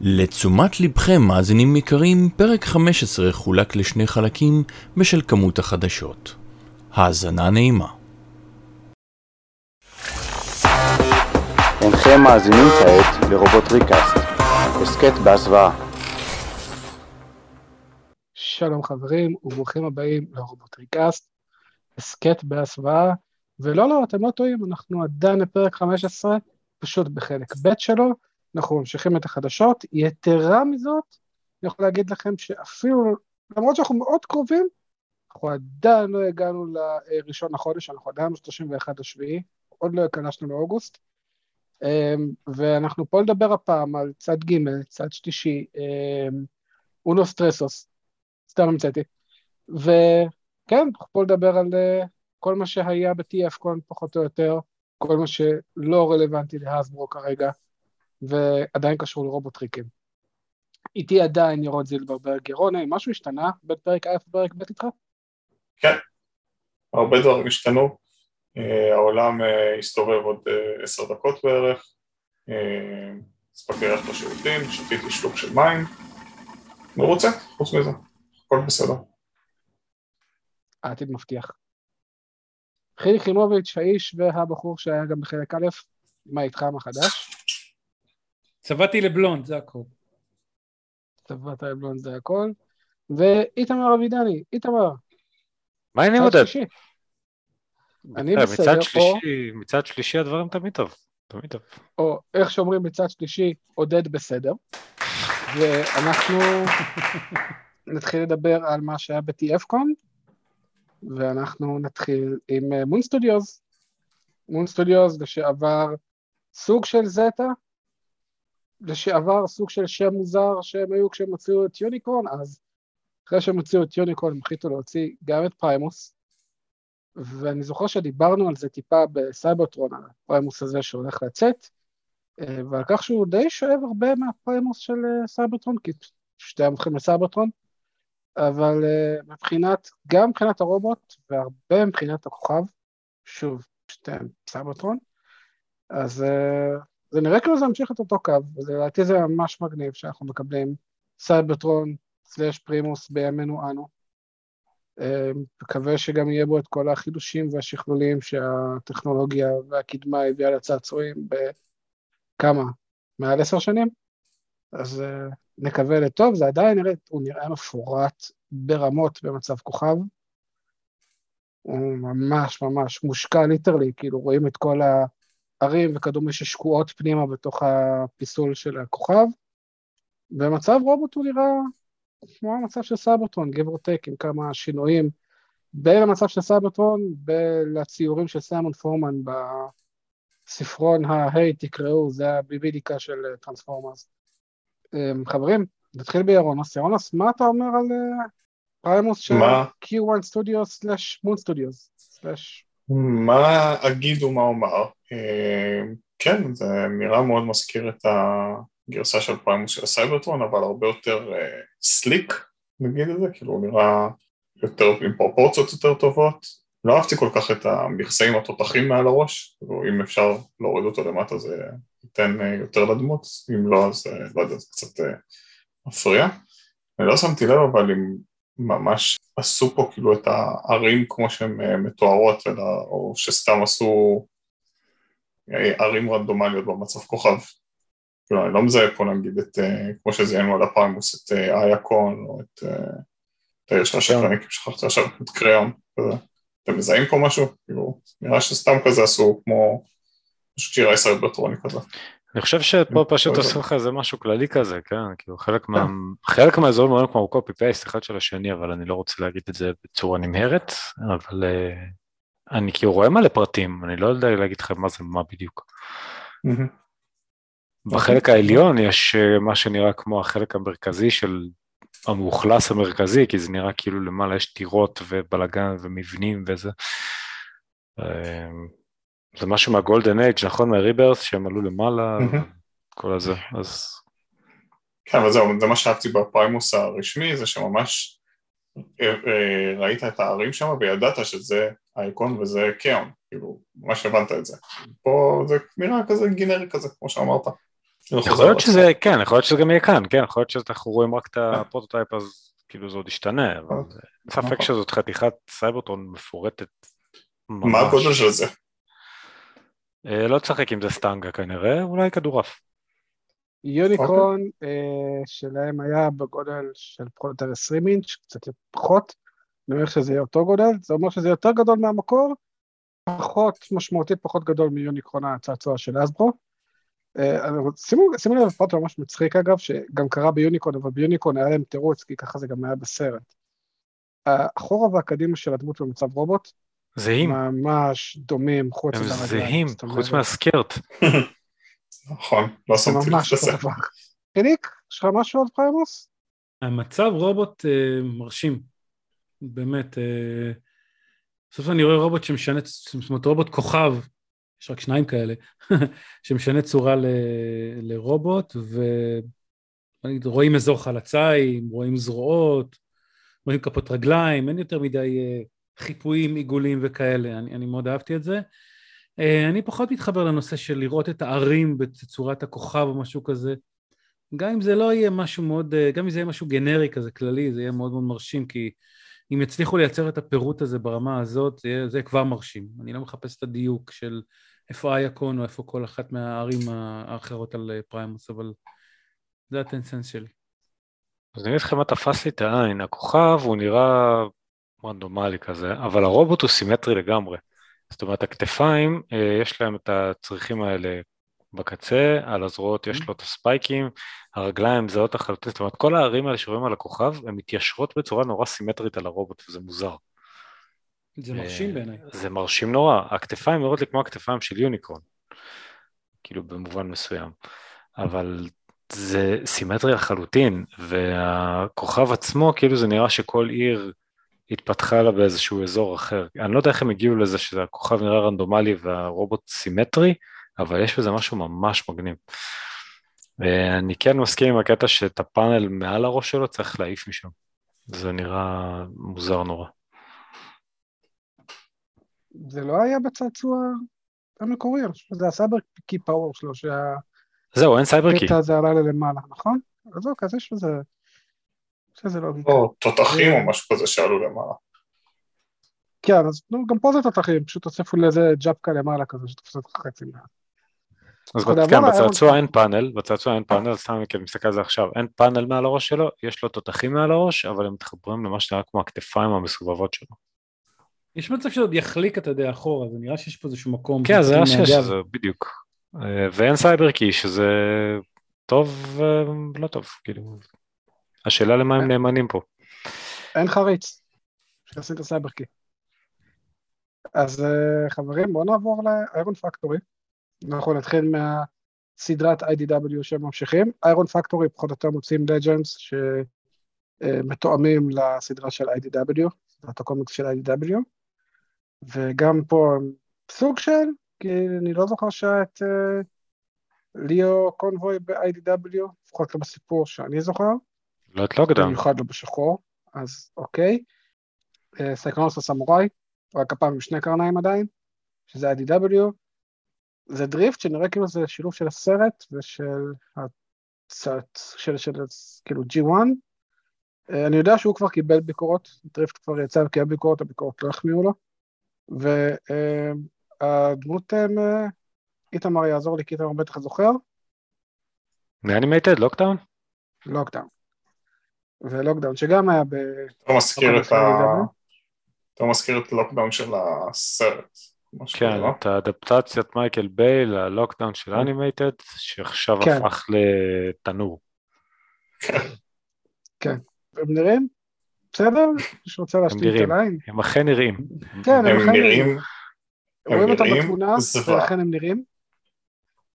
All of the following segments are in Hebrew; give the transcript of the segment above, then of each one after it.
לתשומת לבכם, מאזינים יקרים, פרק 15 חולק לשני חלקים בשל כמות החדשות. האזנה נעימה. אינכם מאזינים כעת לרובוט ריקאסט, הסכת בהסוואה. שלום חברים וברוכים הבאים לרובוט ריקאסט, הסכת בהסוואה, ולא לא, אתם לא טועים, אנחנו עדיין בפרק 15, פשוט בחלק ב' שלו, אנחנו ממשיכים את החדשות, יתרה מזאת, אני יכול להגיד לכם שאפילו, למרות שאנחנו מאוד קרובים, אנחנו עדיין לא הגענו לראשון לחודש, אנחנו עדיין ב-31 השביעי, עוד לא הקלשנו לאוגוסט, אמ, ואנחנו פה לדבר הפעם על צד ג', צד שלישי, אמ, אונו סטרסוס, סתם המצאתי, וכן, אנחנו פה לדבר על אה, כל מה שהיה ב-TF קון פחות או יותר, כל מה שלא רלוונטי להסברו כרגע, ועדיין קשור לרובוט טריקים. איתי עדיין ירון זילברברג. ירון, משהו השתנה בין פרק א' לפרק ב' איתך? כן, הרבה דברים השתנו. Uh, העולם uh, הסתובב עוד uh, עשר דקות בערך. הספקתי ללכת לשירותים, שתיתי שלוק של מים. מרוצה, חוץ מזה, הכל בסדר. העתיד מבטיח. חילי חימוביץ', האיש והבחור שהיה גם בחלק א', מה איתך, מה חדש? צבעתי לבלונד, זה הכל. צבעת לבלונד זה הכל. ואיתמר אבידני, איתמר. מה העניינים עודד? אני בסדר, או... מצד שלישי הדברים תמיד טוב, תמיד טוב. או איך שאומרים מצד שלישי, עודד בסדר. ואנחנו נתחיל לדבר על מה שהיה ב-TFCon, ואנחנו נתחיל עם Moon אה, Studios. Moon Studios לשעבר סוג של זטה, לשעבר סוג של שם מוזר שהם היו כשהם הוציאו את יוניקורן, אז אחרי שהם הוציאו את יוניקורן הם החליטו להוציא גם את פריימוס, ואני זוכר שדיברנו על זה טיפה בסייברטרון, על הפריימוס הזה שהולך לצאת, אה, ועל כך שהוא די שואב הרבה מהפריימוס של אה, סייברטרון, כי שתיהם הולכים לסייברטרון, אבל אה, מבחינת, גם מבחינת הרובוט והרבה מבחינת הכוכב, שוב, שתיהם סייברטרון, אז זה נראה כאילו זה ממשיך את אותו קו, ולדעתי זה ממש מגניב שאנחנו מקבלים סייברטרון slash פריימוס בימינו אנו. אמ, מקווה שגם יהיה בו את כל החידושים והשכלולים שהטכנולוגיה והקדמה הביאה לצעצועים בכמה? מעל עשר שנים? אז אה, נקווה לטוב, זה עדיין נראה, הוא נראה מפורט ברמות במצב כוכב. הוא ממש ממש מושקע literally, כאילו רואים את כל ה... ערים וכדומה ששקועות פנימה בתוך הפיסול של הכוכב, ומצב רובוט הוא נראה כמו המצב של סייברטרון, give or take, עם כמה שינויים בין המצב של סייברטרון לציורים של סיימון פורמן בספרון ההיי תקראו, זה הביביליקה של טרנספורמרס. אמ, חברים, נתחיל בירונוס. ירונוס, מה אתה אומר על פריימוס של Q1 Studios סלאש מון סטודיוס סלאש מה אגיד ומה אומר? אה, כן, זה נראה מאוד מזכיר את הגרסה של פריימוס של הסייברטרון, אבל הרבה יותר סליק, אה, נגיד את זה, כאילו הוא נראה יותר עם פרופורציות יותר טובות. לא אהבתי כל כך את המכסאים התותחים מעל הראש, כאילו אם אפשר להוריד אותו למטה זה ייתן אה, יותר לדמות, אם לא אז לא יודע, זה קצת מפריע. אני לא שמתי לב אבל אם ממש עשו פה כאילו את הערים כמו שהן אה, מתוארות, אלא, או שסתם עשו אה, ערים רנדומליות במצב כוכב. כאילו, אני לא מזהה פה נגיד את, אה, כמו שזיינו על הפרמוס, את אייקון, או את, את העיר של השקרניקים, שכחתי עכשיו, את קריאון, אתם מזהים פה משהו? כאילו, נראה שסתם כזה עשו כמו, פשוט שירה ישראלית כזה. אני חושב שפה פשוט עושים לך איזה משהו כללי כזה, כן, כאילו חלק מה... חלק מהאזורים נראים כמו קופי פייסט אחד של השני, אבל אני לא רוצה להגיד את זה בצורה נמהרת, אבל אה, אני כאילו רואה מלא פרטים, אני לא יודע להגיד לכם מה זה מה בדיוק. בחלק העליון יש אה, מה שנראה כמו החלק המרכזי של המאוכלס המרכזי, כי זה נראה כאילו למעלה יש טירות ובלאגן ומבנים וזה. זה משהו מהגולדן אייג', נכון? מהריברס, שהם עלו למעלה, כל הזה, אז... כן, אבל זהו, זה מה שאהבתי בפריימוס הרשמי, זה שממש אה, אה, ראית את הערים שם וידעת שזה האיקון וזה קיאון, כאילו, ממש הבנת את זה. פה זה נראה כזה גינרי כזה, כמו שאמרת. יכול להיות שזה, כן, יכול להיות שזה גם יהיה כאן, כן, יכול להיות שאנחנו רואים רק את הפרוטוטייפ אז כאילו זה עוד ישתנה, אבל אין ספק. שזאת חתיכת סייברטרון מפורטת ממש. מה הגודל של זה? אה, לא תשחק עם זה סטנגה כנראה, אולי כדורעף. יוניקורן אה, שלהם היה בגודל של פחות או יותר 20 אינץ', קצת פחות. אני אומר שזה יהיה אותו גודל, זה אומר שזה יותר גדול מהמקור, פחות משמעותית, פחות גדול מיוניקורן הצעצוע של הסברו. אה, שימו, שימו לב לפרט ממש מצחיק אגב, שגם קרה ביוניקורן, אבל ביוניקורן היה להם תירוץ, כי ככה זה גם היה בסרט. האחורה והקדימה של הדמות במצב רובוט, זהים, ממש דומים, חוץ הם מהרגליים. זהים, זאת אומרת, חוץ מה skirt. נכון, לא שמתי לב ממש לזה. חיליק, יש לך משהו על פריימוס? המצב רובוט אה, מרשים, באמת. אה, בסוף אני רואה רובוט שמשנה, זאת אומרת רובוט כוכב, יש רק שניים כאלה, שמשנה צורה ל, לרובוט, ורואים אזור חלציים, רואים זרועות, רואים כפות רגליים, אין יותר מדי אה, חיפויים, עיגולים וכאלה, אני, אני מאוד אהבתי את זה. אה, אני פחות מתחבר לנושא של לראות את הערים בצורת הכוכב או משהו כזה. גם אם זה לא יהיה משהו מאוד, אה, גם אם זה יהיה משהו גנרי כזה, כללי, זה יהיה מאוד מאוד מרשים, כי אם יצליחו לייצר את הפירוט הזה ברמה הזאת, זה, יהיה- זה כבר מרשים. אני לא מחפש את הדיוק של איפה אייקון או איפה כל אחת מהערים האחרות על אה, פריימוס, אבל זה ה two cents שלי. אז אני אגיד לכם מה תפס לי את העין, הכוכב הוא נראה רנדומלי כזה, אבל הרובוט הוא סימטרי לגמרי. זאת אומרת, הכתפיים, אה, יש להם את הצריכים האלה בקצה, על הזרועות יש לו את הספייקים, הרגליים זהות לחלוטין, זאת אומרת, כל הערים האלה שרואים על הכוכב, הן מתיישרות בצורה נורא סימטרית על הרובוט, וזה מוזר. זה מרשים אה, בעיניי. זה מרשים נורא, הכתפיים נראות לי כמו הכתפיים של יוניקורן, כאילו במובן מסוים, אבל זה סימטרי לחלוטין, והכוכב עצמו, כאילו זה נראה שכל עיר התפתחה לה באיזשהו אזור אחר. אני לא יודע איך הם הגיעו לזה שהכוכב נראה רנדומלי והרובוט סימטרי, אבל יש בזה משהו ממש מגניב. ואני כן מסכים עם הקטע שאת הפאנל מעל הראש שלו צריך להעיף משם. זה נראה מוזר נורא. זה לא היה בצעצוע המקורי, אני חושב שזה ה cyber key power שלו, שהקטע זהו, אין cyber key. הזה עלה ללמעלה, נכון? אז אוקיי, אז יש בזה, יש לזה לוגיקה. או תותחים או משהו כזה שעלו למעלה. כן, אז נו, גם פה זה תותחים, פשוט הוסיפו לזה ג'אפקה למעלה כזה, שתופס אותך חצי מה... אז כן, בצעצוע פאנל. אין פאנל, בצעצוע אין פאנל, סתם אני כאילו מסתכל על זה עכשיו, אין פאנל מעל הראש שלו, יש לו תותחים מעל הראש, אבל הם מתחברים למה שנראה כמו הכתפיים המסובבות שלו. יש מצב שעוד יחליק, אתה יודע, אחורה, זה נראה שיש פה איזשהו מקום. כן, זה היה שמתחיל שש, מהגב. זה בדיוק. אה, ואין cyber key, שזה טוב ולא טוב, כאילו. השאלה למה הם נאמנים פה. אין חריץ, שעשית cyber key. אז אה, חברים, בואו נעבור ל Iron Factory. אנחנו נתחיל מהסדרת IDW שממשיכים. Iron Factory פחות או יותר מוציאים Legends שמתואמים לסדרה של IDW, סדרת הקומיקס של IDW, וגם פה סוג של, כי אני לא זוכר שהיה את אה, ליאו קונבוי ב-IDW, לפחות לא בסיפור שאני זוכר. לא את לוקדאון. במיוחד לא בשחור, אז אוקיי. אה, סייקלונוס הסמוראי, רק הפעם עם שני קרניים עדיין, שזה ה-IDW. זה דריפט שנראה כאילו זה שילוב של הסרט ושל הצעת, של, של, כאילו G1. אה, אני יודע שהוא כבר קיבל ביקורות, דריפט כבר יצא וקיבל ביקורות, הביקורות לא החמיאו לו. והדמות, איתמר יעזור לי, כי איתמר בטח זוכר, מ Animated, לוקדאון? לוקדאון. ולוקדאון, שגם היה ב... אתה מזכיר אוקיי, את ה... אתה מזכיר את הלוקדאון של הסרט. כן, לא? את האדפטציית מייקל ביי ללוקדאון של Animated, שעכשיו כן. הפך לתנור. הם נראים? בסדר? מישהו רוצה להשלים את. הליין? הם אכן נראים. כן, הם אכן נראים... הם רואים אותם בתמונה. ולכן הם נראים.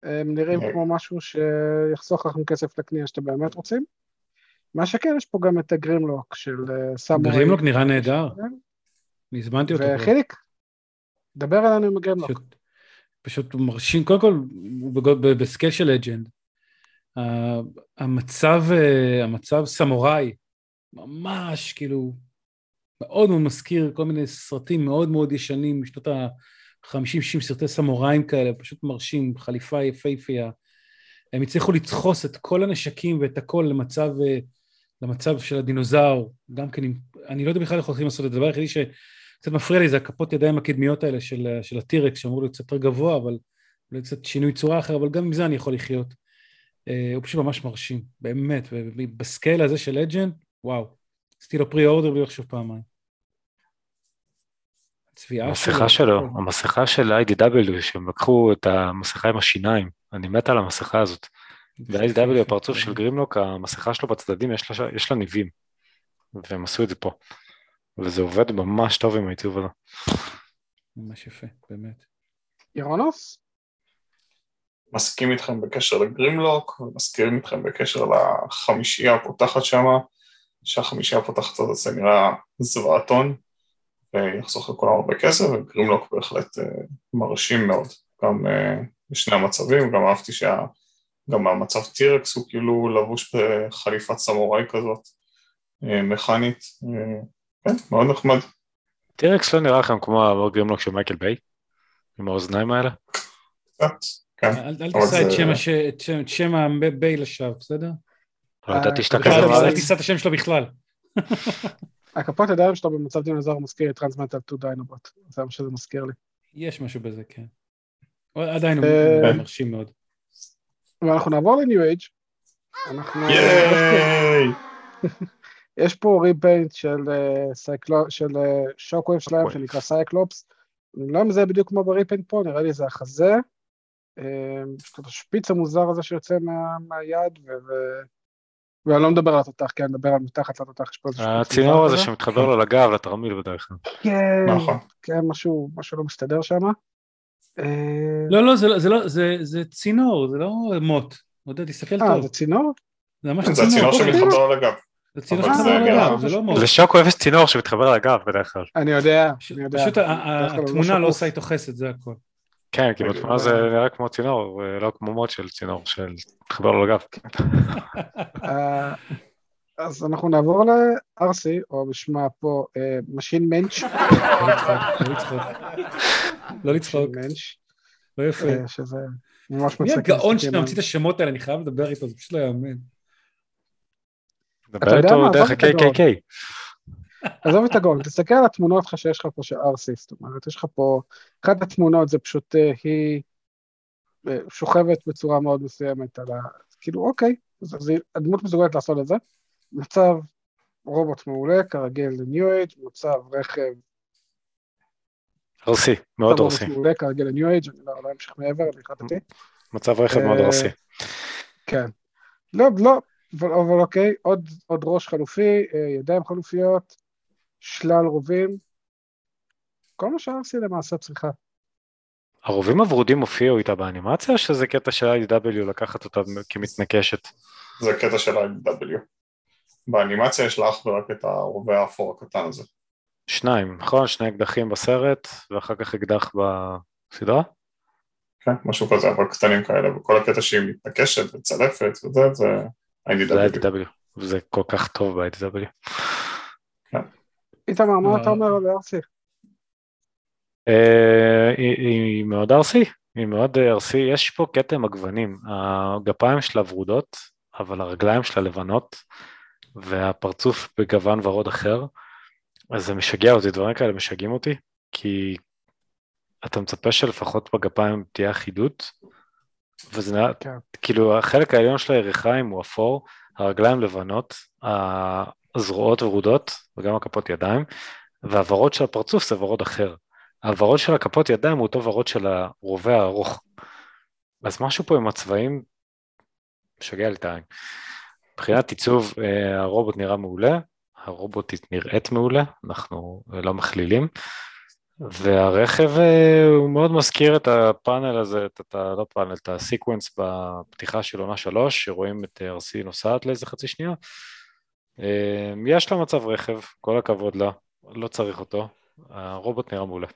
הם נראים כן. כמו משהו שיחסוך לכם כסף לקנייה שאתם באמת רוצים. מה שכן, יש פה גם את הגרימלוק של אה, סמוראי. גרימלוק נראה נהדר. אני הזמנתי אותו. וחיליק, דבר אלינו עם הגרימלוק. פשוט, הוא מרשים, קודם כל, הוא בסקייל של לג'נד. המצב, אה, המצב סמוראי, ממש כאילו, מאוד מאוד מזכיר כל מיני סרטים מאוד מאוד ישנים, משנות ה-50-60 סרטי סמוראים כאלה, פשוט מרשים, חליפה יפהפייה. הם הצליחו לדחוס את כל הנשקים ואת הכל למצב, אה, למצב של הדינוזאור, גם כן, אני לא יודע בכלל איך הולכים לעשות את זה, הדבר היחידי שקצת מפריע לי זה הכפות ידיים הקדמיות האלה של, של הטירקס, שאמור להיות קצת יותר גבוה, אבל אולי קצת שינוי צורה אחר, אבל גם עם זה אני יכול לחיות. אה, הוא פשוט ממש מרשים, באמת, ובסקייל הזה של לג'נד, וואו. עשיתי לו פרי אורדר בלי לחשוב פעמיים. הצביעה המסכה שלו, המסכה של IDW, שהם לקחו את המסכה עם השיניים, אני מת על המסכה הזאת. ב-IDW הפרצוף של גרימלוק, המסכה שלו בצדדים יש לה, יש לה ניבים, והם עשו את זה פה. וזה עובד ממש טוב עם העיצוב הזה. ממש יפה, באמת. ירונוס? מסכים איתכם בקשר לגרימלוק, ומסכים איתכם בקשר לחמישייה הפותחת שמה, שהחמישייה הפותחת הזאת זה נראה זוועתון, ויחסוך לכולם הרבה כסף, וגרימלוק בהחלט אה, מרשים מאוד, גם אה, בשני המצבים, גם אהבתי שה... גם המצב טירקס הוא כאילו לבוש בחליפת סמוראי כזאת, אה, מכנית, אה, כן, מאוד נחמד. טירקס לא נראה לכם כמו הגרימלוק של מייקל ביי? עם האוזניים האלה? קצת, כן. אל תישא את שם הביי לשווא, בסדר? לא ידעתי שאתה כזה אל. תישא את השם שלו בכלל. הכפות ידיים שלו במצב דינוזאור מזכיר את Transmetal 2 דיינובוט, זה מה שזה מזכיר לי. יש משהו בזה, כן. עדיין הוא אה, מרשים מאוד. ואנחנו נעבור ל New Age אנחנו... ייי! יש פה repaint של אה, סייקלו... של שוקווייב שלהם שוקווייב. שנקרא סייקלופס. אני לא מזהה בדיוק מה ה repaint פה, נראה לי זה החזה. אה, יש לו את השפיץ המוזר הזה שיוצא מה- מהיד, ו... ואני לא מדבר על התותח, כן, אני מדבר על מתחת לתותח, יש פה איזה שפיץ הצינור הזה. שמתחבר לו לגב, לתרמיל בדרך כלל. כן, נכון. כן, משהו, משהו לא מסתדר שם. אה, לא, לא, זה לא- זה לא, זה- זה צינור, זה לא מוט. עודד, תסתכל אה, טוב. זה צינור? זה ממש זה הצינור צינור. שמתחבר לו לגב. זה צינור שמתחבר נראה- לגב, זה לא מוט. לשוקו יש צינור שמתחבר לגב בדרך כלל. אני יודע, אני יודע. פשוט הוא התמונה לא. עושה איתו חסד, זה הכל. כן, כי בתמונה זה נראה כמו צינור, ולא כמו מוט של צינור של מתחבר לו לגב. אה, אז אנחנו נעבור לארסי, או בשמה פה Maschinenmensch. לא לצחוק, לא יפה. אה, שזה ממש מי מצחיק. הגאון להסתכל שאתה על- ממציא את השמות האלה, אני חייב לדבר איתו, זה פשוט לא יאמן. דבר איתו? דרך הגאון. ה-KKK. עזוב את הגאון, תסתכל על התמונות לך שיש לך פה של ארסי, זאת אומרת, יש לך פה, אחת התמונות זה פשוט, אה, היא אה, שוכבת בצורה מאוד מסוימת על ה... כאילו, אוקיי, אז אז הדמות מסוגלת לעשות את זה. מצב רובוט מעולה, כרגיל לניו אייג', מצב רכב ארסי, מאוד ארסי. מעולה, כרגיל לניו אייג', אני לא לא אמשיך מעבר, אני החלטתי. מצב רכב מאוד אה, ארסי. כן. לא, לא, אבל, אבל אוקיי, עוד, ראש חלופי, אה, ידיים חלופיות, שלל רובים, כל מה שארסי למעשה צריכה. הרובים הוורודים הופיעו איתה באנימציה, או שזה קטע של IDW לקחת אותה כמתנקשת? זה קטע של ה-W. באנימציה יש לה אך ורק את הרובה האפור הקטן הזה. שניים, נכון? שני אקדחים בסרט, ואחר כך אקדח בסדרה? כן, משהו כזה, אבל קטנים כאלה, וכל הקטע שהיא מתנקשת וצלפת וזה, זה זה IDW. IDW, וזה כל כך טוב ב-IDW. איתמר, מה אה. אתה אומר על ארסי? אה, היא מאוד ארסי, היא מאוד אה, ארסי, יש פה עם הגוונים, הגפיים שלה ורודות, אבל הרגליים שלה לבנות, והפרצוף בגוון ורוד אחר, אז זה משגע אותי, דברים כאלה משגעים אותי, כי אתה מצפה שלפחות בגפיים תהיה אחידות, וזה נראה, כן. כאילו החלק העליון של הירכיים הוא אפור, הרגליים לבנות, הזרועות ורודות, וגם הכפות ידיים, והוורוד של הפרצוף זה ורוד אחר. הוורוד של הכפות ידיים הוא אותו ורוד של הרובה הארוך. אז משהו פה עם הצבעים משגע לי את העין. מבחינת עיצוב אה, הרובוט נראה מעולה, הרובוטית נראית מעולה, אנחנו אה, לא מכלילים, והרכב אה, הוא מאוד מזכיר את הפאנל הזה, את, את. לא פאנל, את הסיקוונס בפתיחה של עונה שלוש, שרואים את אה, ארסי נוסעת לאיזה חצי שנייה. יש לה מצב רכב, כל הכבוד לה, לא צריך אותו, הרובוט נראה מעולה.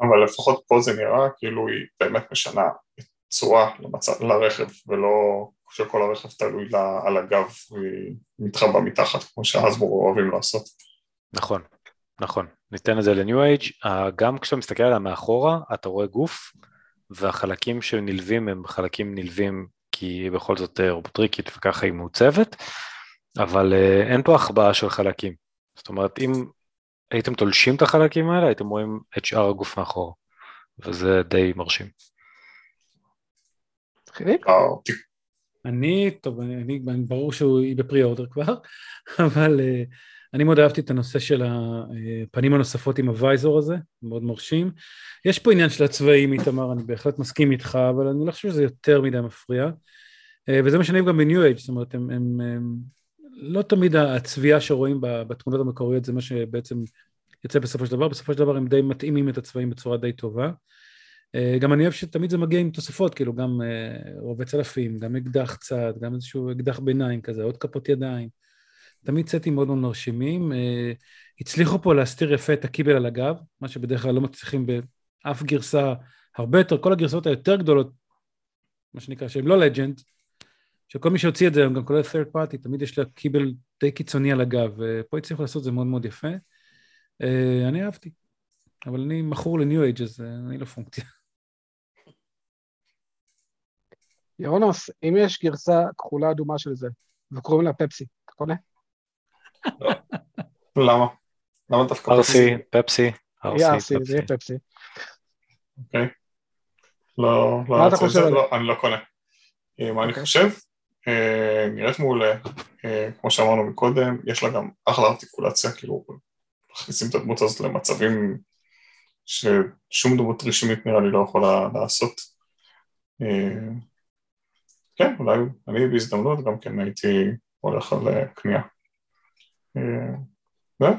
אבל לפחות פה זה נראה כאילו היא באמת משנה צורה למצב, לרכב, ולא שכל הרכב תלוי לה על הגב והיא מתחבא מתחת, כמו שהאסבור אוהבים לעשות. נכון, נכון. ניתן את זה לניו אייג', גם כשאתה מסתכל עליה מאחורה, אתה רואה גוף, והחלקים שנלווים הם חלקים נלווים כי היא בכל זאת אה, רובוטריקית וככה היא מעוצבת, אבל אה, אין פה החבאה של חלקים. זאת אומרת, אם הייתם תולשים את החלקים האלה, הייתם רואים את שאר הגוף מאחור, וזה די מרשים. אני, טוב, אני, אני, ברור שהיא בפרי אורדר כבר, אבל uh, אני מאוד אהבתי את הנושא של הפנים הנוספות עם הוויזור הזה, מאוד מרשים. יש פה עניין של הצבעים, איתמר, אני בהחלט מסכים איתך, אבל אני לא חושב שזה יותר מדי מפריע. Uh, וזה משנה גם בניו אייג', זאת אומרת, הם, הם, הם לא תמיד הצביעה שרואים בתמונות המקוריות זה מה שבעצם יוצא בסופו של דבר, בסופו של דבר הם די מתאימים את הצבעים בצורה די טובה. אה, גם אני אוהב שתמיד זה מגיע עם תוספות, כאילו גם אה, רובה צלפים, גם אקדח צד, גם איזשהו אקדח ביניים כזה, עוד כפות ידיים. תמיד סטים מאוד מאוד מרשימים. אה, הצליחו פה להסתיר יפה את הקיבל על הגב, מה שבדרך כלל לא מצליחים באף גרסה, הרבה יותר, כל הגרסאות היותר גדולות, מה שנקרא, שהן לא לג'נד, שכל מי שהוציא את זה היום, גם כולל third party, תמיד יש לה קיבל די קיצוני על הגב, ופה הצליחו לעשות את זה מאוד מאוד יפה. אני אהבתי, אבל אני מכור לניו אייג' אז אני לא פונקציה. ירונוס, אם יש גרסה כחולה אדומה של זה, וקוראים לה פפסי, אתה קונה? למה? למה דווקא ארסי, פפסי, יהיה ארסי, זה יהיה פפסי. פפסי. אוקיי. לא, לא מה אתה ארצה את חושב זה, על לא, אני לא קונה. אה, מה אני אוקיי. חושב? אה, נראית מעולה, אה, כמו שאמרנו מקודם, יש לה גם אחלה ארטיקולציה, כאילו מכניסים את הדמות הזאת למצבים ששום דמות רשמית נראה לי לא יכולה לעשות. אה, כן, אולי אני בהזדמנות גם כן הייתי הולך על אה, קנייה. אה, זהו,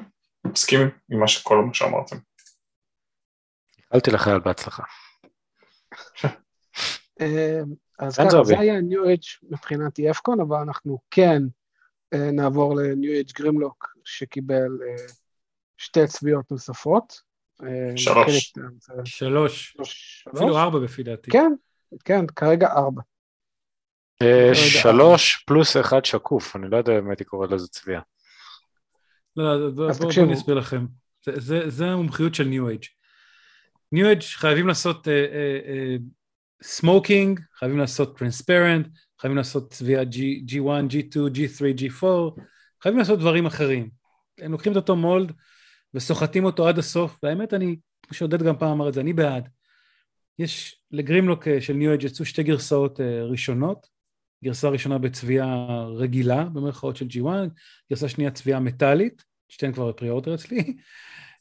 מסכים עם מה שכל מה שאמרתם. איחלתי לחייל בהצלחה. אה, אז ככה. זה היה ניו אייג' מבחינת EFCON, אבל אנחנו כן אה, נעבור לניו אייג' גרימלוק, שקיבל אה, שתי צביעות נוספות. אה, שלוש, שלוש. אפילו ארבע לפי דעתי. כן, כן, כרגע ארבע. אה, רגע. שלוש פלוס אחד שקוף, אני לא יודע אם הייתי קורא לזה צביעה. לא, לא, בואו אני אסביר לכם. זה, זה, זה המומחיות של ניו אייג'. New Age חייבים לעשות smoking, חייבים לעשות transparent, חייבים לעשות צביעה G, G1, G2, G3, G4, חייבים לעשות דברים אחרים. הם לוקחים את אותו mold וסוחטים אותו עד הסוף, והאמת אני, כמו שעודד גם פעם אמר את זה, אני בעד. יש לגרימלוק אה, של New Age יצאו שתי גרסאות אה, ראשונות, גרסה ראשונה בצביעה רגילה, במרכאות של G1, גרסה שנייה צביעה מטאלית, שתיהן כבר ב pre-order אצלי.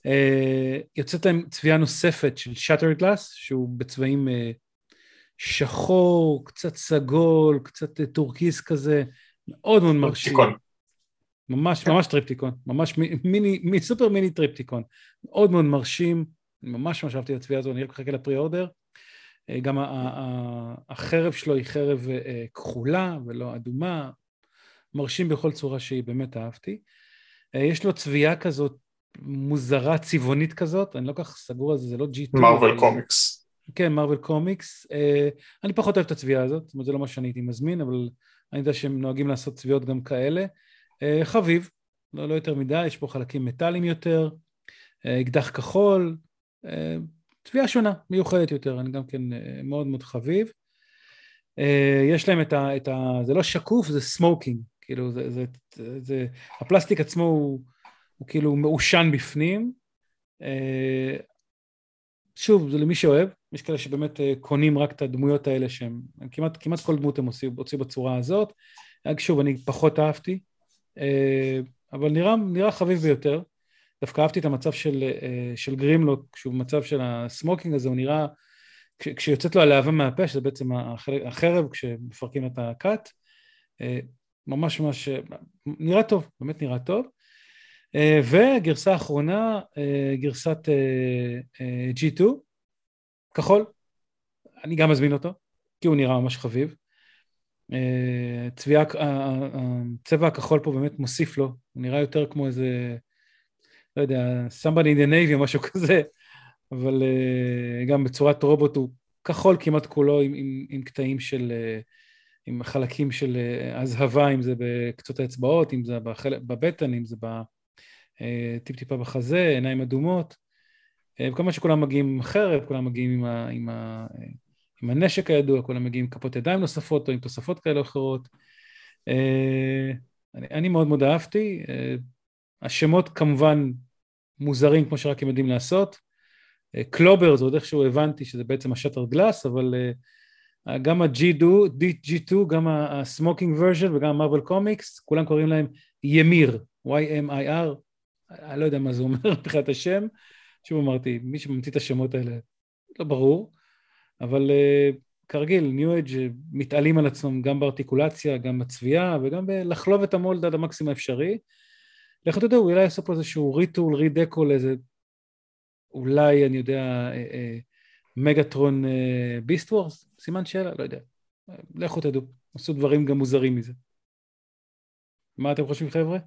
אה, יוצאת להם צביעה נוספת של Shattered Glass, שהוא בצבעים אה, שחור, קצת סגול, קצת אה, טורקיס כזה, מאוד מאוד מרשים. ממש, ממש טריפטיקון, ממש מי- מיני, מי, סופר מיני טריפטיקון. מאוד מאוד מרשים, אני ממש ממש אהבתי את הצביעה הזו, אני רק מחכה ל pre-order. אה, גם ה- ה- ה- החרב שלו היא חרב אה, כחולה ולא אדומה, מרשים בכל צורה שהיא, באמת אהבתי. אה, יש לו צביעה כזאת מוזרה, צבעונית כזאת, אני לא כך סגור על זה, זה לא G2. מרוויל קומיקס. כן, מרוויל קומיקס. אה, אני פחות אוהב את הצביעה הזאת, זאת אומרת, זה לא מה שאני הייתי מזמין, אבל אני יודע שהם נוהגים לעשות צביעות גם כאלה. אה, חביב, לא, לא יותר מדי, יש פה חלקים מטאליים יותר, אה, אקדח כחול, צביעה שונה, מיוחדת יותר, אני גם כן אה, מאוד מאוד חביב. אה, יש להם את ה, את ה... זה לא שקוף, זה smoking, כאילו זה, זה, זה, הפלסטיק עצמו הוא, הוא כאילו מעושן בפנים. אה, שוב, זה למי שאוהב, יש כאלה שבאמת קונים רק את הדמויות האלה שהם, כמעט, כמעט כל דמות הם הוציאו, הוציאו בצורה הזאת. שוב, אני פחות אהבתי, אה, אבל נראה, נראה חביב ביותר. דווקא אהבתי את המצב של, אה, של גרימלוק, שהוא מצב של ה smoking הזה, הוא נראה, כש, כשיוצאת לו הלהבה מהפה, שזה בעצם החרב, כשמפרקים את הכת, אה, ממש ממש, אה, נראה טוב, באמת נראה טוב. וגרסה האחרונה, אה, גרסת אה, אה, G2, כחול, אני גם מזמין אותו, כי הוא נראה ממש חביב. אה, הצבע הכחול פה באמת מוסיף לו, הוא נראה יותר כמו איזה, לא יודע, somebody in the navy או משהו כזה, אבל אה, גם בצורת רובוט הוא כחול כמעט כולו עם, עם, עם קטעים של, אה, עם חלקים של אה, הזהבה, אם זה בקצות האצבעות, אם זה בחלק, בבטן, אם זה טיפ-טיפה בחזה, עיניים אדומות. וכמובן שכולם מגיעים עם חרב, כולם מגיעים עם, ה, עם, ה, עם הנשק הידוע, כולם מגיעים עם כפות ידיים נוספות או עם תוספות כאלה או אחרות. אני, אני מאוד מאוד אהבתי. אה, השמות כמובן מוזרים כמו שרק הם יודעים לעשות. אה, קלובר זה עוד איכשהו הבנתי שזה בעצם ה Shattered Glass, אבל אה, גם ה-G2, גם ה smoking version וגם Marvel Comics, כולם קוראים להם ימיר, Y-M-I-R, אני לא יודע מה זה אומר מבחינת השם, שוב אמרתי, מי שממציא את השמות האלה, לא ברור, אבל uh, כרגיל, New Age מתעלים על עצמם גם בארטיקולציה, גם בצביעה וגם בלחלוב את ה mold עד המקסימום האפשרי. לכו תדעו, אולי יעשו פה איזשהו ריטול, רידקו לאיזה, אולי, אני יודע, אה, אה, מגטרון ביסט וורס? סימן שאלה, לא יודע. לכו תדעו, עשו דברים גם מוזרים מזה. מה אתם חושבים חבר'ה?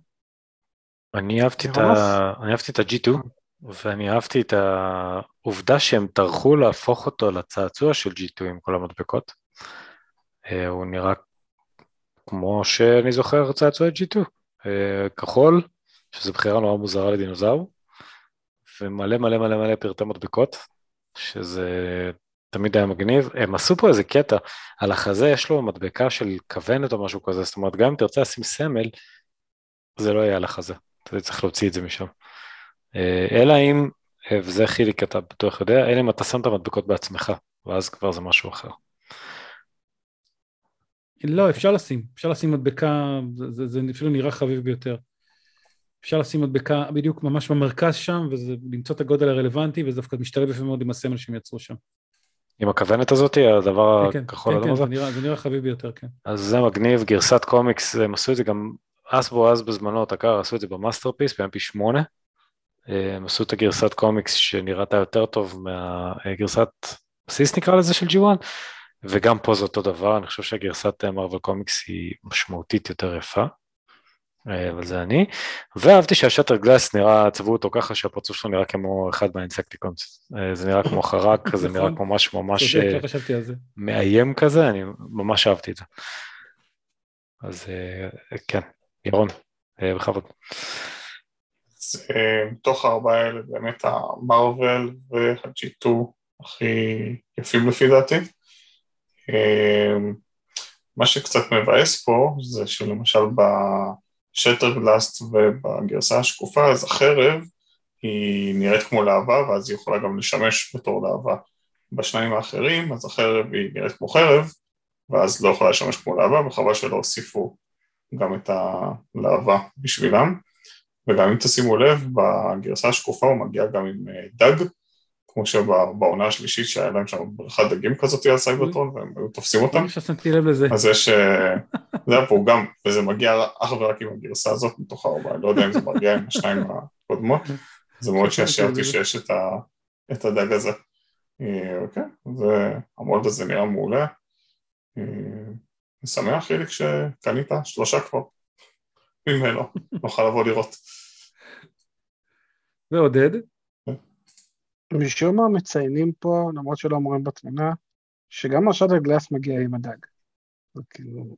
אני אהבתי את, ה... אני אהבתי את ה-G2 ואני אהבתי את העובדה שהם טרחו להפוך אותו לצעצוע של G2 עם כל המדבקות. אה, הוא נראה כמו שאני זוכר צעצועי G2, אה, כחול, שזו בחירה נורא מוזרה לדינוזאור, ומלא מלא מלא מלא פרטי מדבקות, שזה תמיד היה מגניב. הם עשו פה איזה קטע, על החזה יש לו מדבקה של כוונת או משהו כזה, זאת אומרת גם אם תרצה לשים סמל, זה לא יהיה על החזה, אתה צריך להוציא את זה משם. אה, אלא אם, אה, וזה חיליק אתה בטוח יודע, אלא אם אתה שם את המדבקות בעצמך, ואז כבר זה משהו אחר. לא, אפשר לשים, אפשר לשים מדבקה, זה, אפילו נראה חביב ביותר. אפשר לשים מדבקה בדיוק ממש במרכז שם, ולמצוא את הגודל הרלוונטי, וזה דווקא משתלב יפה מאוד עם הסמל שהם יצרו שם. עם הכוונת הזאת, הדבר כן, הכחול כן, אדום כן, הזה? זה נראה, זה נראה חביב ביותר, כן. אז זה מגניב, גרסת קומיקס, הם עשו את זה גם, Hasbro אז בזמנו, Takara, עשו את זה ב Masterpiece, ב-MP 8. הם עשו את הגרסת קומיקס שנראתה יותר טוב מהגרסת בסיס נקרא לזה של G1, וגם פה זה אותו דבר, אני חושב שהגרסת Marvel Comics היא משמעותית יותר יפה. אה, אבל זה אני, ואהבתי שה Shattered Glass נראה, צבעו אותו ככה שהפרצוף שלו נראה כמו אחד מה Insecticons, אה, זה נראה כמו חרק, זה נראה כמו משהו ממש אה, לא זה. מאיים כזה, אני ממש אהבתי את זה. אז אה, כן, ירון, אה, בכבוד. אז אה, מתוך הארבעה האלה באמת המרוויל וה-G2 הכי יפים לפי דעתי. אה, מה שקצת מבאס פה זה שלמשל בשטר גלאסט ובגרסה השקופה אז החרב היא נראית כמו להבה ואז היא יכולה גם לשמש בתור להבה. בשניים האחרים אז החרב היא נראית כמו חרב ואז לא יכולה לשמש כמו להבה וחבל שלא הוסיפו גם את הלהבה בשבילם. וגם אם תשימו לב, בגרסה השקופה הוא מגיע גם עם אה, דג, כמו שבעונה השלישית שהיה להם שם בריכת דגים כזאת על סייברטרון, והם היו תופסים אותם. ששמתי לב לזה. אז יש, אה, זה היה פה גם, וזה מגיע אך ורק עם הגרסה הזאת מתוך הארבעה, לא יודע אם זה מגיע עם השניים הקודמות, זה מאוד שעשע אותי שיש את, הדג הזה. אה, אוקיי, זה, המולד הזה נראה מעולה. אני שמח, חיליק, שקנית שלושה כבר. ממנו, נוכל לבוא לראות. ועודד? משום מה מציינים פה, למרות שלא אומרים בתמונה, שגם השאטר גלאס מגיע עם הדג. זה כאילו...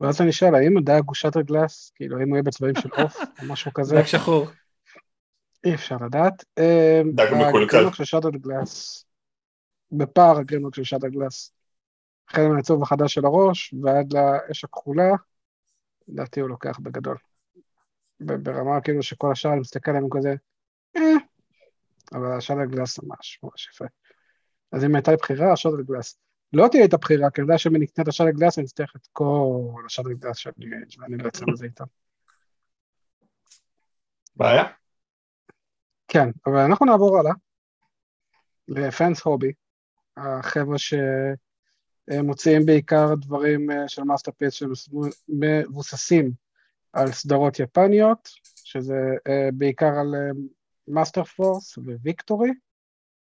ואז אני שואל, האם הדג הוא שאטר גלאס? כאילו, האם הוא יהיה בצבעים של עוף או משהו כזה? דג שחור. אי אפשר לדעת. אה, דג מקולקל. הגרימלוק של Shattered Glass, בפער הגרימלוק של Shattered Glass, החל מהעיצוב החדש של הראש ועד לאש הכחולה, לדעתי הוא לוקח בגדול. ברמה כאילו שכל השאר אני מסתכל עליהם כזה, אה, אבל ה Shattered Glass ממש ממש יפה. אז אם הייתה לי בחירה, ה Shattered Glass. לא תהיה את הבחירה, כי אני יודע שאם אני אקנה את ה Shattered Glass, אני אצטרך את כל ה Shattered Glass של New Age ואני לא אצא לזה איתם. בעיה? כן, אבל אנחנו נעבור הלאה ל Fans Hobby, החבר'ה שמוציאים בעיקר דברים אה, של Masterpiece שמבוססים על סדרות יפניות, שזה אה, בעיקר על Masterforce ו Victory,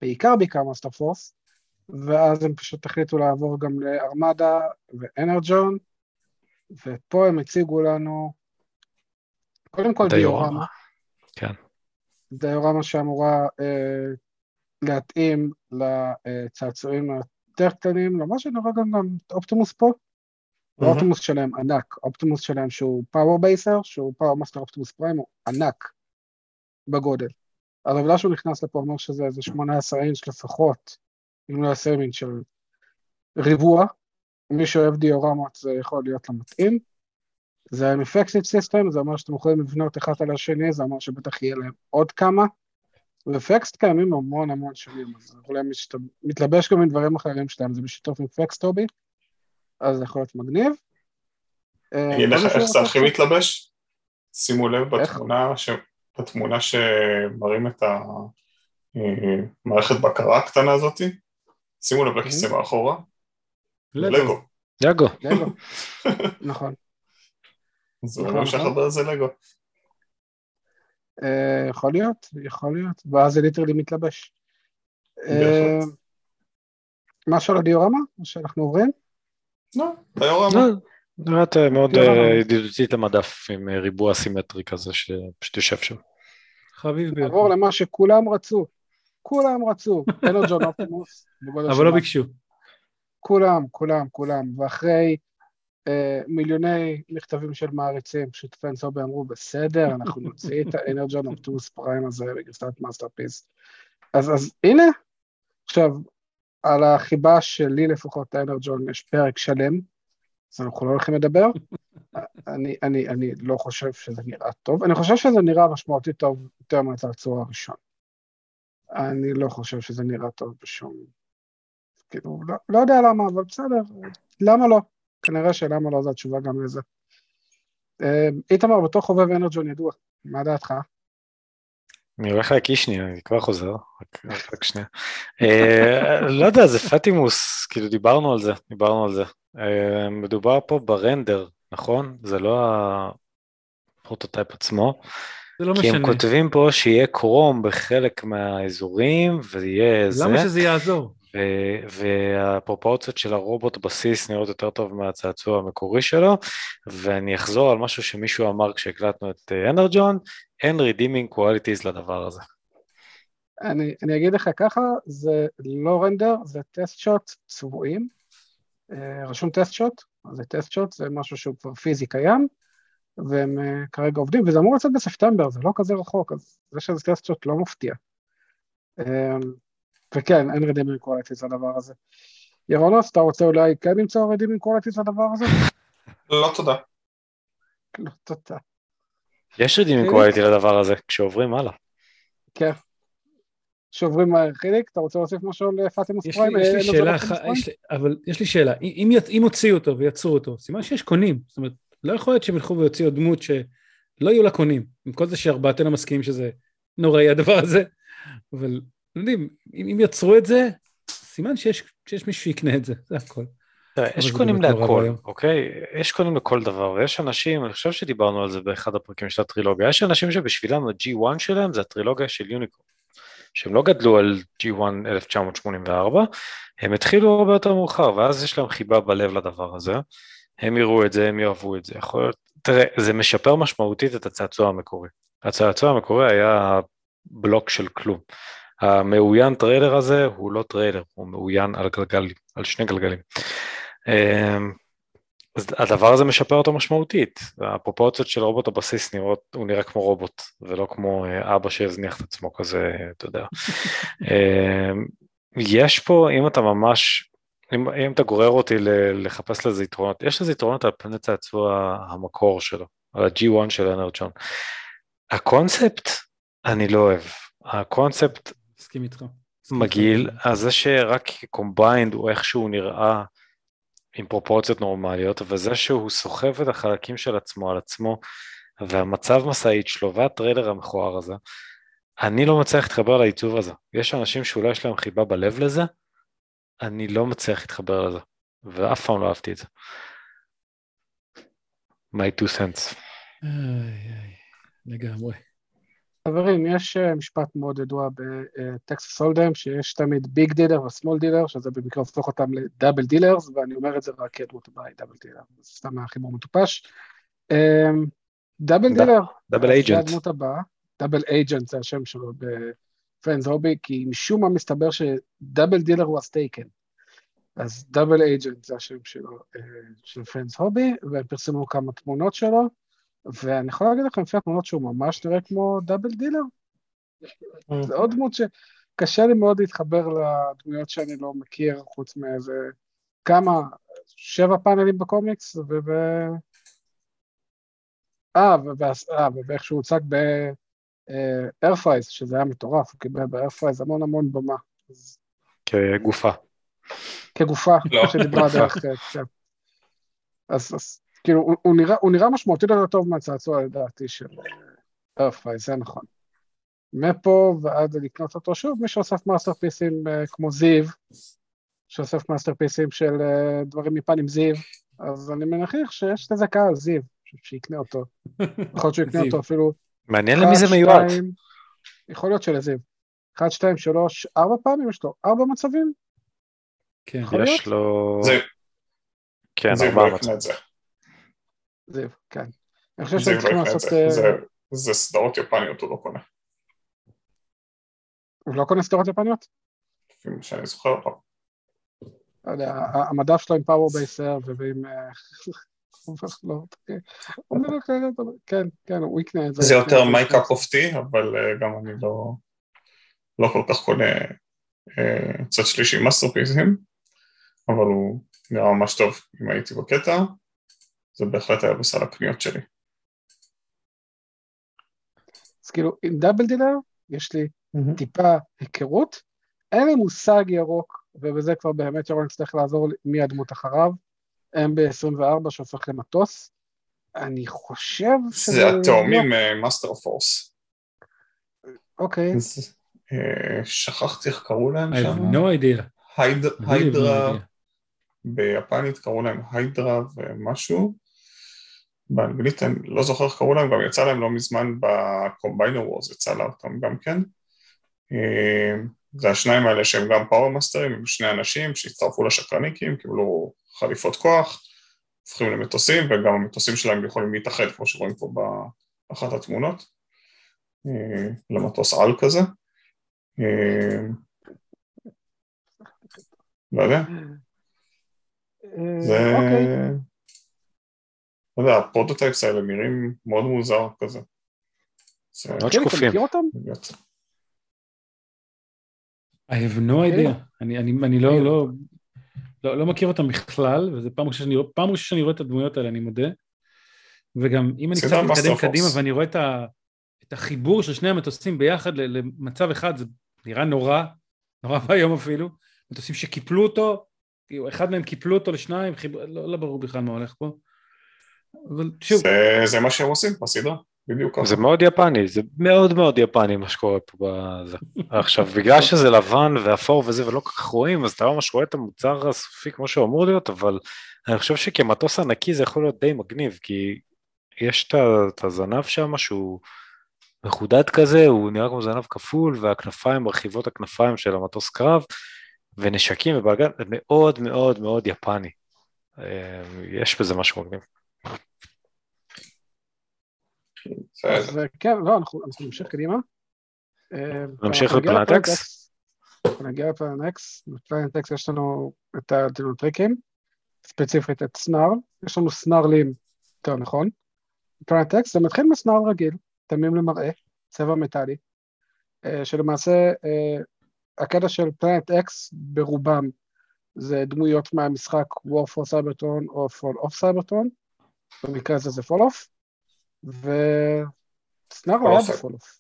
בעיקר בעיקר Masterforce, ואז הם פשוט החליטו לעבור גם ל Armada ו Energon, ופה הם הציגו לנו, קודם כל דיורמה. דיורמה. כן. דיורמה שאמורה אה, להתאים לצעצועים היותר קטנים, למרות שאני רואה גם, גם את אופטימוס פה, והאופטימוס שלהם ענק, אופטימוס שלהם שהוא Power Baser, שהוא Powermaster Optimus Prime, הוא ענק בגודל. אז העובדה שהוא נכנס לפה אומר שזה איזה 18 אינץ' לפחות, אם לא 20 אינץ' של ריבוע, מי שאוהב דיורמות זה יכול להיות לו מתאים. זה Effective System, זה אומר שאתם יכולים לבנות אחד על השני, זה אומר שבטח יהיה להם עוד כמה. ואפקסט קיימים המון המון שנים, אז אולי משת... מתלבש גם עם דברים אחרים שלהם, זה בשיתוף עם פקסטובי, אז זה יכול להיות מגניב. אה, אגיד עוד לך איך זה הכי? מתלבש? שימו לב? בתמונה, ש... בתמונה שמראים את המערכת בקרה הקטנה הזאתי, שימו לב לכיסא מאחורה, לגו. לגו. נכון. אז נכון, אומרים נכון. שהחבר זה לגו. אה, יכול להיות, יכול להיות, ואז זה ליטרלי מתלבש. אה. משהו על הדיורמה, או שאנחנו עוברים? לא, דיורמה. לא, נראית אה, מאוד. אה, ידידותית למדף עם אה, ריבוע סימטרי כזה שפשוט יושב שם. חביב ביותר. נעבור למה שכולם רצו. כולם רצו. Energon Optimus. אבל לא? ביקשו. כולם, כולם, כולם. ואחרי אה, מיליוני מכתבים של מעריצים, Fans Hobby אמרו, בסדר, אנחנו נוציא את ה Energon Optimus Prime הזה בגרסת Masterpiece. אז, אז הנה, עכשיו, על החיבה שלי לפחות, ה Energon, יש פרק שלם, אז אנחנו לא הולכים לדבר. אני, אני, אני לא חושב שזה נראה טוב, אני חושב שזה נראה משמעותית טוב יותר מהצעצוע הראשון. אני לא חושב שזה נראה טוב בשום... כאילו, לא, לא יודע למה, אבל בסדר, למה לא? כנראה שלמה לא זו התשובה גם לזה. אה, איתמר, בתור חובב אנרג'ון ידוע, מה דעתך? אני הולך להקיש שנייה, אני כבר חוזר, רק, רק, שנייה. אה, לא יודע, זה פטימוס, כאילו דיברנו על זה, דיברנו על זה. אה, מדובר פה ב render, נכון? זה לא ה prototype עצמו. זה לא כי הם משנה. כותבים פה שיהיה קרום בחלק מהאזורים, ויהיה זה. למה שזה יעזור? ו- והפרופורציות של הרובוט בסיס נראות יותר טוב מהצעצוע המקורי שלו, ואני אחזור על משהו שמישהו אמר כשהקלטנו את אה, Energon, אין redeeming qualities לדבר הזה. אני, אני אגיד לך ככה, זה לא render, זה test shot צבועים. אה, רשום test shot, זה test shot, זה משהו שהוא כבר פיזי קיים, והם אה, כרגע עובדים, וזה אמור לצאת בספטמבר, זה לא כזה רחוק, אז זה שזה test shot לא מפתיע. אה, וכן, אין redeeming qualities לדבר הזה. ירונוס, אתה רוצה אולי כן למצוא redeeming qualities לדבר הזה? לא תודה. לא, תודה. יש redeeming quality לדבר הזה, כשעוברים הלאה. כן. שוברים מהר. חיליק, אתה רוצה להוסיף משהו ל Optimus Prime? יש אה, לי זה שאלה אבל יש לי שאלה, אם, אם ית- אם הוציאו אותו ויצרו אותו, סימן שיש קונים, זאת אומרת, לא יכול להיות שהם ילכו ויוציאו דמות שלא יהיו לה קונים, עם כל זה שארבעתנו מסכימים שזה נוראי הדבר הזה, אבל אתם יודעים, אם, אם יצרו את זה, סימן שיש, שיש מישהו שיקנה את זה, זה הכל. יש קונים נורא להכל. אוקיי? יש קונים לכל דבר, ויש אנשים, אני חושב שדיברנו על זה באחד הפרקים של הטרילוגיה, יש אנשים שבשבילם ה-G1 שלהם זה הטרילוגיה של יוניקורן, שהם לא גדלו על G1 1984, הם התחילו הרבה יותר מאוחר, ואז יש להם חיבה בלב לדבר הזה, הם יראו את זה, הם יאהבו את זה, יכול להיות, תראה, זה משפר משמעותית את הצעצוע המקורי. הצעצוע המקורי היה בלוק של כלום. המעין טריילר הזה הוא לא טריילר, הוא מעין על גלגלים, על שני גלגלים. אמ, אז הדבר הזה משפר אותו משמעותית, הפרופורציות של רובוט הבסיס נראות, הוא נראה כמו רובוט, ולא כמו אה, אבא שהזניח את עצמו כזה, אתה יודע. אמ, יש פה, אם אתה ממש, אם, אם אתה גורר אותי לחפש לזה יתרונות, יש לזה יתרונות על פני צעצוע המקור שלו, על ה-G1 של Energon. הקונספט, אני לא אוהב. הקונספט מסכים איתך. מגעיל, אז זה שרק combined הוא איכשהו נראה עם פרופורציות נורמליות, וזה שהוא סוחב את החלקים של עצמו על עצמו, והמצב משאית שלו והטריילר המכוער הזה, אני לא מצליח להתחבר לעיצוב הזה. יש אנשים שאולי יש להם חיבה בלב לזה, אני לא מצליח להתחבר לזה, ואף פעם לא אהבתי את זה. my two cents. איי, איי, לגמרי. חברים, יש אה, משפט מאוד ידוע ב Texas Hold'em, שיש תמיד big dealer ו small dealer, שזה במקרה הופך אותם ל double dealers, ואני אומר את זה רק כי הדמות הבאה, Double Dealer, זה סתם מהחיבור מטופש. אמ, Double Dealer, Double Agent. זה הדמות הבאה, Double Agent זה השם שלו ב Fans Hobby, כי משום מה מסתבר ש Double Dealer הוא is taken. אז Double Agent זה השם שלו, אה, של Fans Hobby, והם פרסמו כמה תמונות שלו, ואני יכול להגיד לכם לפי התמונות שהוא ממש נראה כמו Double Dealer. זה עוד דמות שקשה לי מאוד להתחבר לדמויות שאני לא מכיר, חוץ מאיזה כמה, שבע פאנלים בקומיקס, ו... אה, ואיך שהוא הוצג ב Earthrise, שזה היה מטורף, הוא קיבל ב Earthrise המון המון במה. כגופה. כגופה, לא. שדיברה דרך, כן. אז, אז כאילו, הוא, הוא, נראה, הוא נראה משמעותית יותר טוב מהצעצוע לדעתי של Earthrise, זה נכון. מפה ועד לקנות אותו שוב, מי שאוסף מאסטרפיסים אה, כמו זיו, שאוסף מאסטרפיסים של uh, דברים מפן עם זיו, אז אני מניח שיש לזה קהל, זיו, שיקנה אותו. יכול להיות שהוא יקנה זיו. אותו אפילו מעניין למי זה מיועד. שתיים, יכול להיות שלזיו. אחד, שתיים, שלוש, ארבע פעמים יש לו, ארבע מצבים? כן. יש לו... זה, כן, זה ארבעה לא יקנה את זה. זיו, כן. אני חושב שהם לא צריכים את לעשות... זה. אה, זה- סדרות יפניות, הוא לא קונה. הוא לא קונה סדרות יפניות? לפי מה שאני זוכר. לא. לא יודע, המדף שלו עם פאוור בייסר ועם... אה, לא, אוקיי. כן, כן, הוא יקנה את זה. זה יותר כן, of tea, אבל אה, גם אני לא לא כל כך קונה צד שלישי מאסטרפיסים, אבל הוא נראה ממש טוב אם הייתי בקטע, זה בהחלט היה בסל הקניות שלי. אז כאילו, עם Double Dealer, יש לי טיפה היכרות, אין לי מושג ירוק, ובזה כבר באמת ירון יצטרך לעזור לי מי הדמות אחריו, MB24 שהופך למטוס. אני חושב שזה... זה התאומים Masterforce. אוקיי, שכחתי איך קראו להם I have שם. no idea. הייד- I have no Hydra, idea. ביפנית קראו להם Hydra ומשהו. באנגלית אני לא זוכר איך קראו להם, גם יצא להם לא מזמן בקומביינר וורס, יצא לה אותם גם כן. אה, זה השניים האלה שהם גם פאוור מאסטרים, הם שני אנשים שהצטרפו לשקרניקים, קיבלו חליפות כוח, הופכים למטוסים, וגם המטוסים שלהם יכולים להתאחד, כמו שרואים פה באחת התמונות, אה, למטוס על כזה. אה, לא יודע, זה... לא יודע, הפרוטוטייפס האלה נראים מאוד מוזר כזה. זה מאוד שקופים. מכיר אותם? באמת. I have no אוקיי. idea. אני, אני, אני לא, לא, לא, לא מכיר אותם בכלל, וזו פעם ראשונה שאני, רואה- את הדמויות האלה, אני מודה. וגם אם אני קצת מתקדם. קדימה ואני רואה את, ה, את החיבור של שני המטוסים ביחד למצב אחד, זה נראה נורא, נורא ואיום אפילו. מטוסים שקיפלו אותו, כאילו, אחד מהם קיפלו אותו לשניים, חיבור, לא, לא ברור בכלל מה הולך פה. אבל שוב, זה- זה מה שהם עושים בסדרה, בדיוק ככה. זה מאוד יפני, זה מאוד מאוד יפני מה שקורה פה בזה. עכשיו, בגלל שזה לבן ואפור וזה ולא כל כך רואים, אז אתה לא ממש רואה את המוצר הסופי כמו שהוא אמור להיות, אבל אני חושב שכמטוס ענקי זה יכול להיות די מגניב, כי יש את הזנב שם שהוא מחודד כזה, הוא נראה כמו זנב כפול, והכנפיים מרחיבות הכנפיים של המטוס קרב, ונשקים ובלגן, זה מאוד מאוד מאוד יפני. אה, יש בזה משהו מגניב. אז כן, לא, אנחנו נמשיך קדימה. נמשיך אנחנו נגיע ל Planet ל Planet X? X. אנחנו נגיע ל Planet X, ב Planet X יש לנו את הדינוטריקים, ספציפית את Snarl, יש לנו סנארלים, יותר נכון. ב Planet X זה מתחיל מ Snarl רגיל, תמים למראה, צבע מטאלי, אה, שלמעשה אה, הקטע של Planet X ברובם זה דמויות מהמשחק War for Cybertron או Fall of Cybertron, במקרה הזה זה Fall of, ו Snarl היה אוקיי. ב Fall of.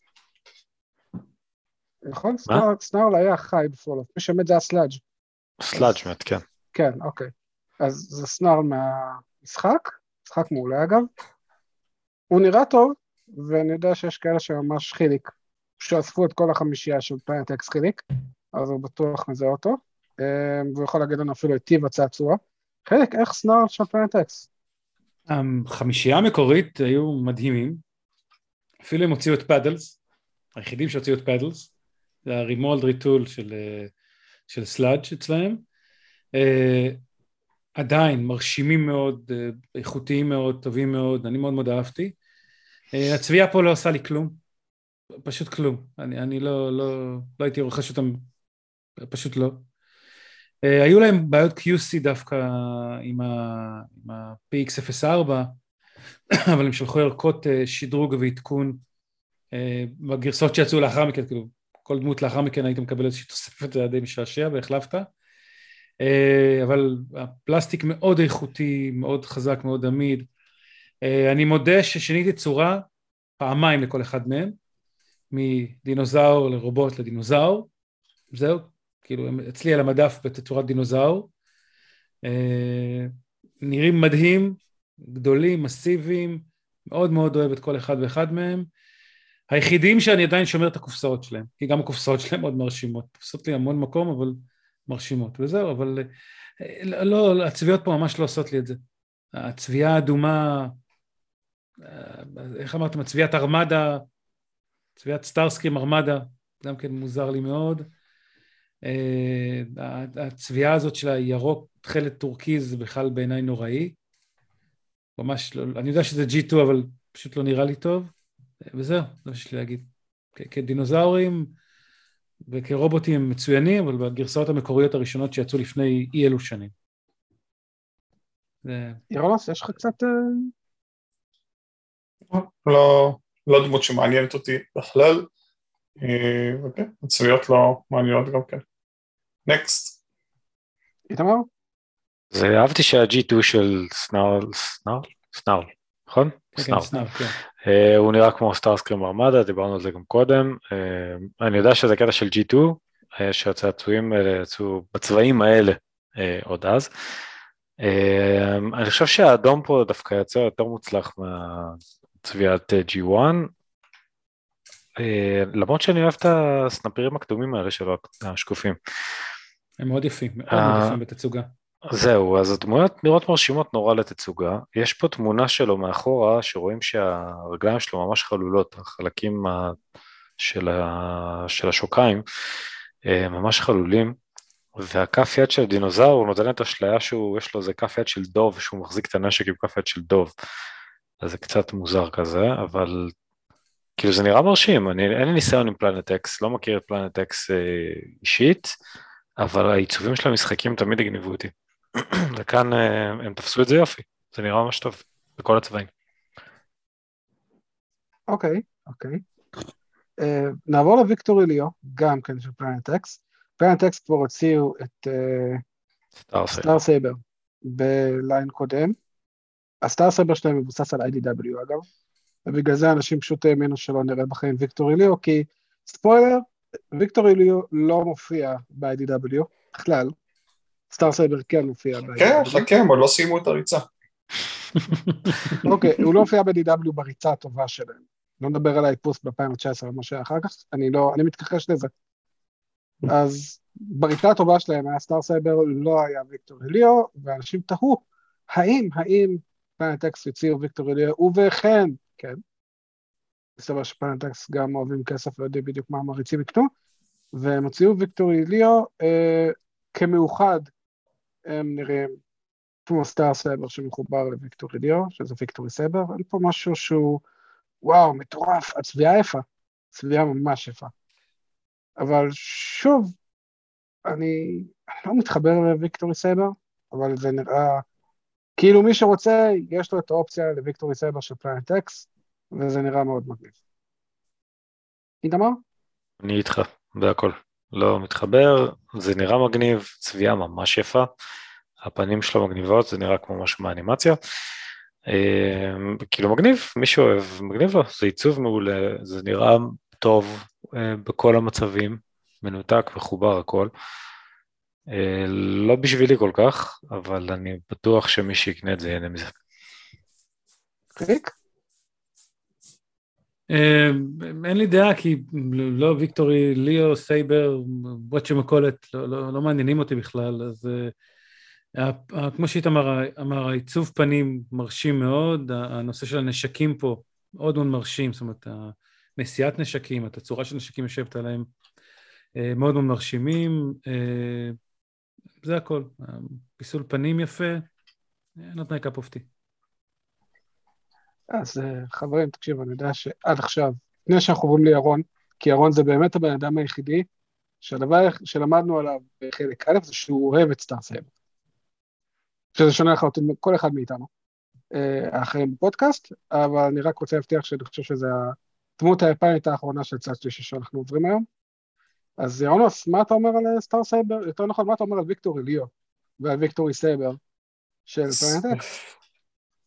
נכון? Snarl- היה חי ב Fall of, מי שמת זה ה Slag. Slag מת, כן. כן, אוקיי. אז זה Snarl מהמשחק, משחק מעולה אגב. הוא נראה טוב, ואני יודע שיש כאלה שממש חיליק, שאספו את כל החמישייה של Planet X חיליק, אז הוא בטוח מזהה אותו, אה, והוא יכול להגיד לנו אפילו את טיב הצעצוע. חיליק, איך Snarl של Planet X? החמישייה המקורית היו מדהימים, אפילו הם הוציאו את Paddles, היחידים שהוציאו את Paddles, זה ה remold retool של, אה, של Slag אצלהם. אה, עדיין מרשימים מאוד, אה, איכותיים מאוד, טובים מאוד, אני מאוד מאוד אהבתי. אה, הצביעה פה לא עושה לי כלום, פשוט כלום. אני, אני לא, לא, לא הייתי רוכש אותם, פשוט לא. אה, היו להם בעיות QC דווקא עם, ה, עם ה-PX04, אבל הם שלחו ערכות אה, שדרוג ועדכון uh, בגרסאות שיצאו לאחר מכן, כאילו כל דמות לאחר מכן היית מקבל איזושהי תוספת, זה היה די משעשע והחלפת. אה, אבל הפלסטיק מאוד איכותי, מאוד חזק, מאוד עמיד. אה, אני מודה ששיניתי צורה פעמיים לכל אחד מהם, מדינוזאור לרובוט לדינוזאור, זהו, כאילו הם אצלי על המדף בתצורת דינוזאור. אה, נראים מדהים, גדולים, מסיביים, מאוד מאוד אוהב את כל אחד ואחד מהם. היחידים שאני עדיין שומר את הקופסאות שלהם, כי גם הקופסאות שלהם מאוד מרשימות, תופסות לי המון מקום אבל מרשימות, וזהו, אבל אה, לא, הצביעות פה ממש לא עושות לי את זה. הצביעה האדומה, אה, איך אמרתם, הצביעת ארמדה, צביעת סטארסקרים ארמדה, גם כן מוזר לי מאוד. אה, הצביעה הזאת של הירוק תכלת טורקיז זה בכלל בעיניי נוראי. ממש לא, אני יודע שזה G2 אבל פשוט לא נראה לי טוב. וזהו, זה מה שיש לי להגיד. כדינוזאורים וכרובוטים הם מצוינים, אבל בגרסאות המקוריות הראשונות שיצאו לפני אי אלו שנים. ירונוס, יש לך קצת... אה, לא, לא דמות שמעניינת אותי בכלל. אה, וכן, הצביעות לא מעניינות גם כן. נקסט. איתמר? זה אהבתי שה-G2 של סנארל, סנארל? סנארל, נכון? כן, סנארל, כן. Uh, הוא נראה כמו סטארסקרים ארמדה, דיברנו על זה גם קודם. Uh, אני יודע שזה קטע של G2, uh, שהצעצועים האלה יצאו בצבעים האלה עוד אז. אני חושב שהאדום פה דווקא יצא יותר מוצלח מהצביעת G1, uh, למרות שאני אוהב את הסנפירים הקדומים האלה שלו, השקופים. הם מאוד יפים, מאוד מאוד יפים בתצוגה. זהו, אז הדמויות נראות מרשימות נורא לתצוגה. יש פה תמונה שלו מאחורה, שרואים שהרגליים שלו ממש חלולות, החלקים של, ה... של השוקיים אה, ממש חלולים, והכף יד של הדינוזאור נותן את אשליה שיש לו איזה כף יד של דוב, שהוא מחזיק את הנשק עם כף יד של דוב. אז זה קצת מוזר כזה, אבל כאילו זה נראה מרשים, אני, אין לי ניסיון עם Planet X, לא מכיר את Planet X אה, אישית, אבל העיצובים של המשחקים תמיד הגניבו אותי. וכאן אה, הם תפסו את זה יופי, זה נראה ממש טוב, בכל הצבעים. אוקיי, אוקיי. אה, נעבור ל Victory Leo, גם כן של Planet X. Planet X כבר הוציאו את Star Saber ב line קודם. ה Star Saber שלהם מבוסס על IDW אגב, ובגלל זה אנשים פשוט האמינו שלא נראה בחיים Victory Leo, כי ספוילר, Victory Leo לא מופיע ב-IDW בכלל, Star Saber כן מופיע. כן, חכה, הם עוד לא סיימו את הריצה. אוקיי, הוא לא מופיע ב-DW בריצה הטובה שלהם. לא נדבר על האיפוס ב-2019 ומה שהיה אחר כך, אני לא, אני מתכחש לזה. אז בריצה הטובה שלהם היה Star Saber, לא היה Victory Leo, ואנשים תהו, האם, האם Planet X יוציאו Victory Leo, ובכן, כן. מסתבר ש Planet X גם אוהבים כסף ויודעים בדיוק מה המעריצים יקנו, והם הוציאו Victory Leo אה, כמאוחד הם נראים כמו Star Saber שמחובר ל Victory Leo, שזה Victory Saber, אין פה משהו שהוא, וואו, מטורף, הצביעה יפה, צביעה ממש יפה. אבל שוב, אני לא מתחבר ל Victory Saber, אבל זה נראה, כאילו מי שרוצה, יש לו את האופציה ל Victory Saber של Planet X, וזה נראה מאוד מגניב. איתמר? אני איתך, בהכל. לא מתחבר, זה נראה מגניב, צביעה ממש יפה, הפנים שלו מגניבות, זה נראה כמו משהו מהאנימציה. אה, כאילו מגניב, מי שאוהב, מגניב לו, זה עיצוב מעולה, זה נראה טוב אה, בכל המצבים, מנותק, מחובר הכל. אה, לא בשבילי כל כך, אבל אני בטוח שמי שיקנה את זה ייהנה מזה. קריק? אה, אין לי דעה, כי לא ויקטורי, ליאו, סייבר, וואטשמקולת, לא, לא, לא מעניינים אותי בכלל, אז uh, כמו שאיתמר אמר, העיצוב פנים מרשים מאוד, הנושא של הנשקים פה מאוד מאוד מרשים, זאת אומרת, נשיאת נשקים, התצורה של נשקים יושבת עליהם, uh, מאוד מאוד מרשימים, זה הכל, פיסול פנים יפה, not of tea. אז אה, חברים, תקשיבו, אני יודע שעד עכשיו, לפני שאנחנו עוברים לירון, כי ירון זה באמת הבן אדם היחידי, שהדבר שלמדנו עליו בחלק א' זה שהוא אוהב את Star Saber. שזה שונה לחלוטין מכל אחד מאיתנו, אה, האחרים בפודקאסט, אבל אני רק רוצה להבטיח שאני חושב שזה הדמות היפנית האחרונה של צד שלישי שאנחנו עוברים היום. אז ירונוס, מה אתה אומר על Star Saber? יותר נכון, מה אתה אומר על Victory Leo? ועל Victory Saber של Planet X.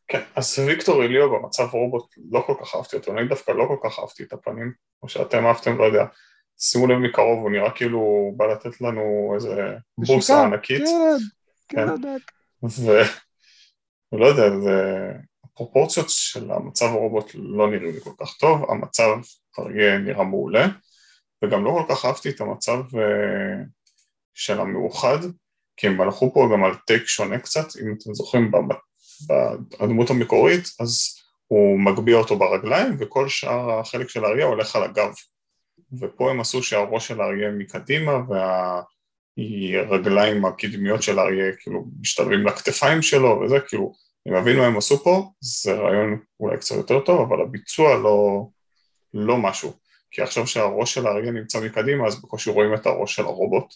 כן, אז Victory Leo במצב רובוט לא כל כך אהבתי אותו, אני דווקא לא כל כך אהבתי את הפנים, או שאתם אהבתם, לא יודע. שימו לב מקרוב, הוא נראה כאילו הוא בא לתת לנו איזה בוסה ענקית. כן, כן. כן. ולא יודע, זה... הפרופורציות של המצב הרובוט לא נראים לי כל כך טוב, המצב אריה נראה מעולה, וגם לא כל כך אהבתי את המצב אה, של המאוחד, כי הם הלכו פה גם על טייק שונה קצת, אם אתם זוכרים בדמות המקורית, אז הוא מגביה אותו ברגליים, וכל שאר החלק של האריה הולך על הגב. ופה הם עשו שהראש של האריה מקדימה, והרגליים הקדמיות של האריה כאילו משתלבים לכתפיים שלו, וזה כאילו, אני מבין מה הם עשו פה, זה רעיון אולי קצת יותר טוב, אבל הביצוע לא, לא משהו. כי עכשיו שהראש של האריה נמצא מקדימה, אז בקושי רואים את הראש של הרובוט.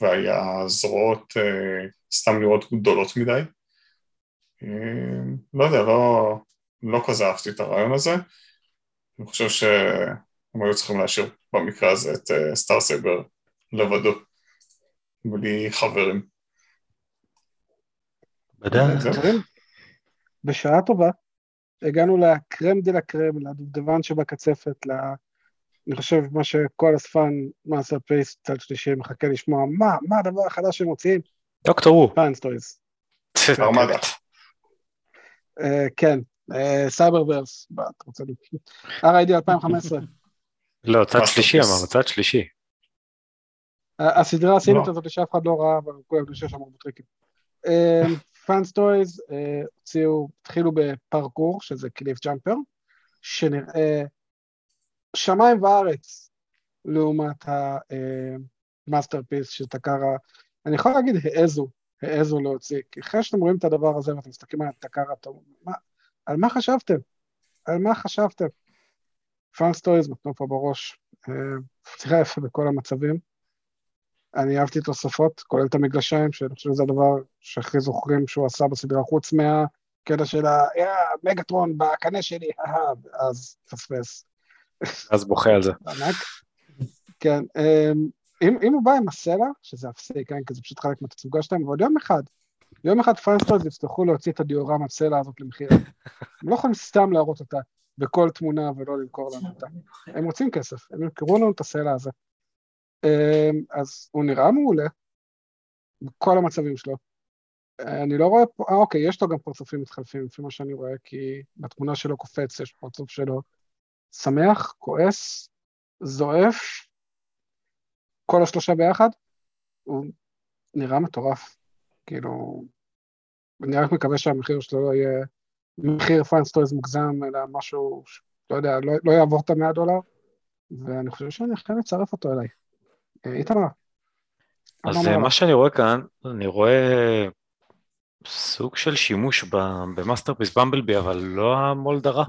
והזרועות סתם נראות גדולות מדי. לא יודע, לא, לא כזה אהבתי את הרעיון הזה. אני חושב שהם היו צריכים להשאיר במקרה הזה את Star Saber לבדו, בלי חברים. בשעה טובה, הגענו ל crème de la crème, לדובדבן שבקצפת, ל... אני חושב מה שכל אספן Masterpiece צד שלישי מחכה לשמוע, מה, מה הדבר החדש שהם מוציאים? דוקטור הוא. Fans Toys. Armada. כן, Cyberverse, מה אתה רוצה להגיד? RID 2015. לא, צד שלישי אמרנו, צד שלישי. הסדרה הסינית הזאת שאף אחד לא ראה, אבל כולם שיש שם הרבה טריקים. Fans Toys הוציאו, התחילו ב-Parkour, שזה Cliffjumper, שנראה שמיים וארץ לעומת ה-Masterpiece של Takara. אני יכול להגיד העזו, העזו להוציא, כי אחרי שאתם רואים את הדבר הזה ואתם מסתכלים על Takara, על מה חשבתם? על מה חשבתם? Fans Toys נתנו פה בראש, פתיחה יפה בכל המצבים. אני אהבתי תוספות, כולל את המגלשיים, שאני חושב שזה הדבר שהכי זוכרים שהוא עשה בסדרה, חוץ מהקטע של ה-Megatron בקנה שלי, אז פספס. אז בוכה על זה. ענק. כן, אם, אם הוא בא עם הסלע, שזה אפסי, כן, כי זה פשוט חלק מהתצוגה שלהם, אבל יום אחד, יום אחד Fans Toys יצטרכו להוציא את הדיורמת סלע הזאת למכירה. הם לא יכולים סתם להראות אותה בכל תמונה ולא למכור לנו אותה. הם רוצים כסף, הם ימכרו לנו את הסלע הזה. אז הוא נראה מעולה, בכל המצבים שלו. אני לא רואה פה, אה אוקיי, יש לו גם פרצופים מתחלפים, לפי מה שאני רואה, כי בתמונה שלו קופץ, יש פרצוף שלו שמח, כועס, זועף, כל השלושה ביחד, הוא נראה מטורף. כאילו, אני רק מקווה שהמחיר שלו לא יהיה מחיר Fans Toys מוגזם, אלא משהו, לא יודע, לא, לא יעבור את המאה דולר, ואני חושב שאני יכול לצרף אותו אליי. איתמר. אז מה שאני רואה כאן, אני רואה סוג של שימוש ב-Masterpiece Bumblebee, אבל לא ה-mold הרע.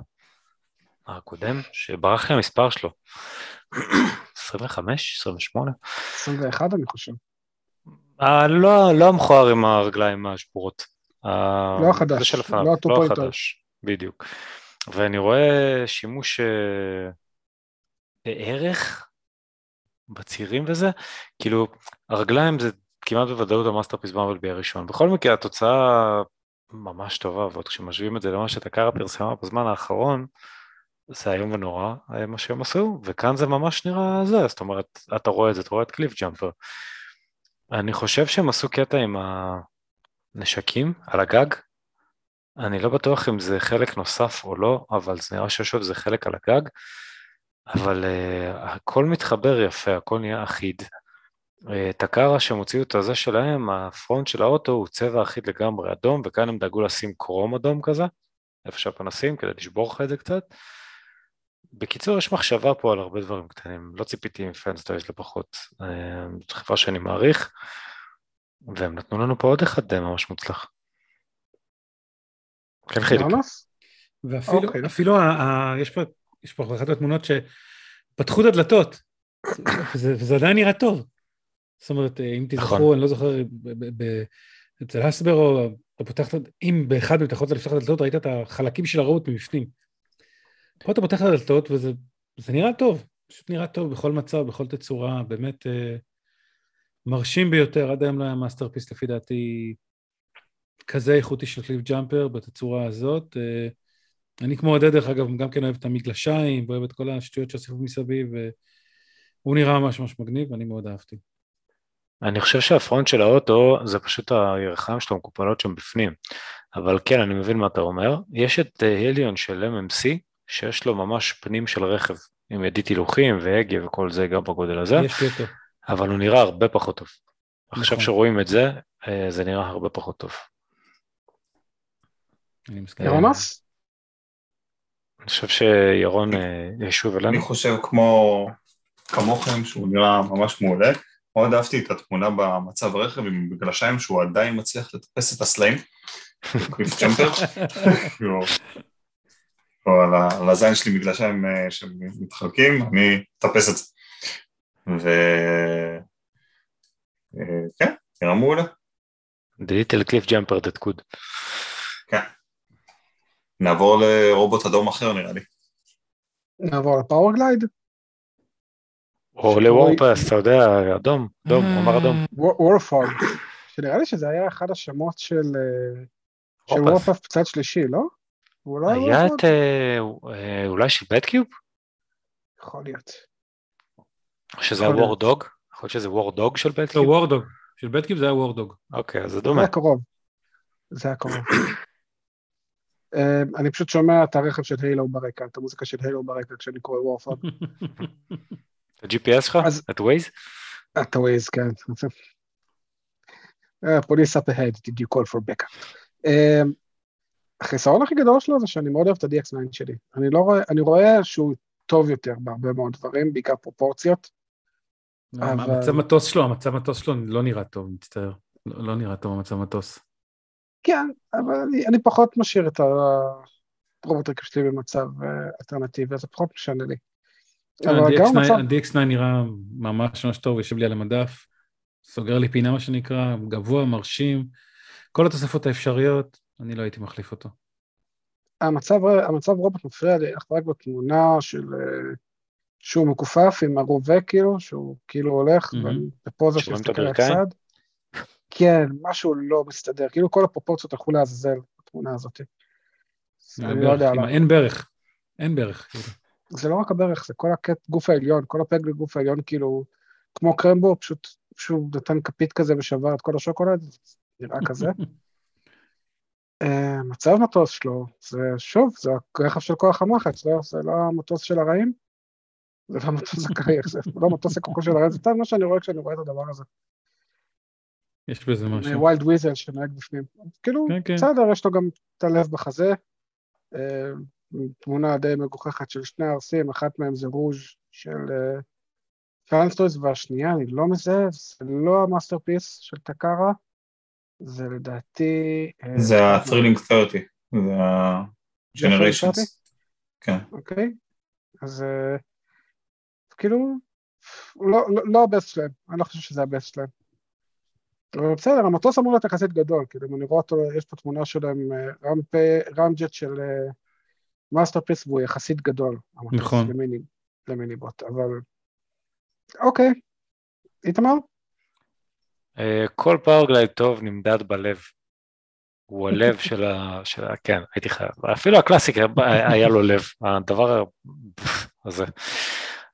הקודם, שברח לי המספר שלו. 25? 28? 21 אני חושב. לא, לא המכוער עם הרגליים השבורות. לא החדש, לא ה-two point O. לא החדש, בדיוק. ואני רואה שימוש בערך בצירים וזה, כאילו, הרגליים זה כמעט בוודאות ה-Masterpiece Bumblebee הראשון. בכל מקרה, התוצאה ממש טובה, ועוד כשמשווים את זה למה ש-Takara פרסמה בזמן האחרון, זה איום ונורא מה שהם עשו, וכאן זה ממש נראה זה, זאת אומרת, אתה רואה את זה, אתה רואה את Cliffjumper. אני חושב שהם עשו קטע עם הנשקים על הגג, אני לא בטוח אם זה חלק נוסף או לא, אבל זה נראה שיש איזה חלק על הגג, אבל uh, הכל מתחבר יפה, הכל נהיה אחיד. Uh, טקארה שהם הוציאו את הזה שלהם, הפרונט של האוטו הוא צבע אחיד לגמרי אדום, וכאן הם דאגו לשים קרום אדום כזה, איפה שהפנסים, כדי לשבור לך את זה קצת. בקיצור, יש מחשבה פה על הרבה דברים קטנים, לא ציפיתי מפנסטויז לפחות, זאת חברה שאני מעריך, והם נתנו לנו פה עוד אחד ממש מוצלח. כן חיליק. ואפילו okay. אפילו ה, ה, יש פה, יש פה אחת התמונות שפתחו את הדלתות, וזה, וזה עדיין נראה טוב. זאת אומרת, אם תזכרו, נכון. אני לא זוכר, אצל Hasbro, אתה פותח, אם באחד מתחת לפתוח את הדלתות ראית את החלקים של הרובוט מבפנים. פה אתה פותח הדלתות וזה נראה טוב, פשוט נראה טוב בכל מצב, בכל תצורה, באמת, אה, מרשים ביותר, עד היום לא היה Masterpiece לפי דעתי כזה איכותי של Cliffjumper בתצורה הזאת. אה, אני כמו עודד, דרך אגב, גם כן אוהב את המגלשיים, ואוהב את כל השטויות שהוסיפו מסביב, והוא נראה ממש ממש מגניב, ואני מאוד אהבתי. אני חושב שהפרונט של האוטו זה פשוט הירכיים שלו מקופלות שם בפנים. אבל כן, אני מבין מה אתה אומר. יש את הליון של MMC, שיש לו ממש פנים של רכב, עם ידית הילוכים והגה וכל זה גם בגודל הזה. אבל הוא נראה הרבה פחות טוב. עכשיו נכון. שרואים את זה, אה, זה נראה הרבה פחות טוב. אני מסכים. ירונוס? אני חושב שירון אה, ישוב אני אלינו. חושב כמו, כמוכם שהוא נראה ממש מעולה. מאוד אהבתי את התמונה במצב רכב עם מגלשיים שהוא עדיין מצליח לטפס את הסלעים. או על ה- על הזין שלי מגלשיים אה, שמתחלקים, אני אטפס את זה. ו... אה, כן, נראה מעולה. The little cliff jumper that could. כן. נעבור לרובוט אדום אחר נראה לי. נעבור לפאורגלייד? או לוורפס, אתה יודע, אדום, אדום, הוא אמר אדום. וורפוג. שנראה לי שזה היה אחד השמות של אה, של וורפס. וורפאף צד שלישי, לא? הוא לא היה? את, אה, אה, אולי של בטקיוב? יכול להיות. או שזה יכול הוור להיות. דוג? יכול להיות שזה וור דוג של לא, בטקיוב? וורדוג. של בטקיב זה היה וורדוג. אוקיי, אז זה זה דומה. היה קרוב. זה היה קרוב. אה, אני פשוט שומע את הרכב של הילו ברקע, את המוזיקה של הילו ברקע כשאני קורא וורפאפ. את ה-GPS שלך? את ווייז? את הווייז, כן. פוליס up ahead, did you call for backup. אה, החיסרון הכי גדול שלו זה שאני מאוד אוהב את ה-DX9 שלי. אני לא רואה, אני רואה שהוא טוב יותר בהרבה מאוד דברים, בעיקר פרופורציות. אבל- המצב מטוס שלו, המצב מטוס שלו לא נראה טוב, מצטער. לא לא נראה טוב המצב מטוס. כן, אבל אני, אני פחות משאיר את הרובוטריקה שלי במצב אה, אלטרנטיבי, זה פחות משנה לי. המצב, ה-DX9 נראה ממש ממש טוב, יושב לי על המדף, סוגר לי פינה מה שנקרא, גבוה, מרשים, כל התוספות האפשריות, אני לא הייתי מחליף אותו. המצב, המצב רובוט מפריע לי אך ורק בתמונה של אה, שהוא מכופף עם הרובה כאילו, שהוא כאילו הולך, מהמם. בפוזה שמסתכל הברכיים? לצד. כן, משהו לא מסתדר, כאילו כל הפרופורציות הלכו לעזאזל בתמונה הזאת. אני לא יודע למה. אין ברך, אין ברך. כאילו. זה לא רק הברך, זה כל הקט גוף העליון, כל הפג לגוף העליון, כאילו, כמו קרמבו, פשוט שהוא נתן כפית כזה ושבר את כל השוקולד, זה נראה כזה. אה, מצב מטוס שלו, זה שוב, זה הרכב של כוח המחץ, לא? זה לא המטוס של הרעים, זה לא המטוס הקרייך, זה לא המטוס הקוקו של הרעים, זה סתם מה שאני רואה כשאני רואה את הדבר הזה. יש בזה משהו. Wild Weasel שנוהג בפנים. כאילו, כן, כן. בסדר, יש לו גם את הלב בחזה. אה, תמונה די מגוחכת של שני Arcee ים, אחת מהם זה רוז' של אה, Fans Toys, והשנייה, אני לא מזהה, זה לא ה-Masterpiece של Takara, זה לדעתי... אה, זה ה-Thrilling 30, זה ה-Generations. כן. אוקיי? אז אה, כאילו, לא, לא, לא הבסט שלהם, אני לא חושב שזה הבסט שלהם. אבל בסדר, המטוס אמור להיות יחסית גדול, כאילו, אם אני רואה אותו, יש פה תמונה שלו עם אה, רמפ- Ramjet של Masterpiece, והוא יחסית גדול, נכון. למיני, למיני בוט, אבל... אוקיי, איתמר? אה, כל Powerglide טוב נמדד בלב. הוא הלב של ה... של ה... כן, הייתי חייב. אפילו ה-Classic היה- לו לב, הדבר הזה.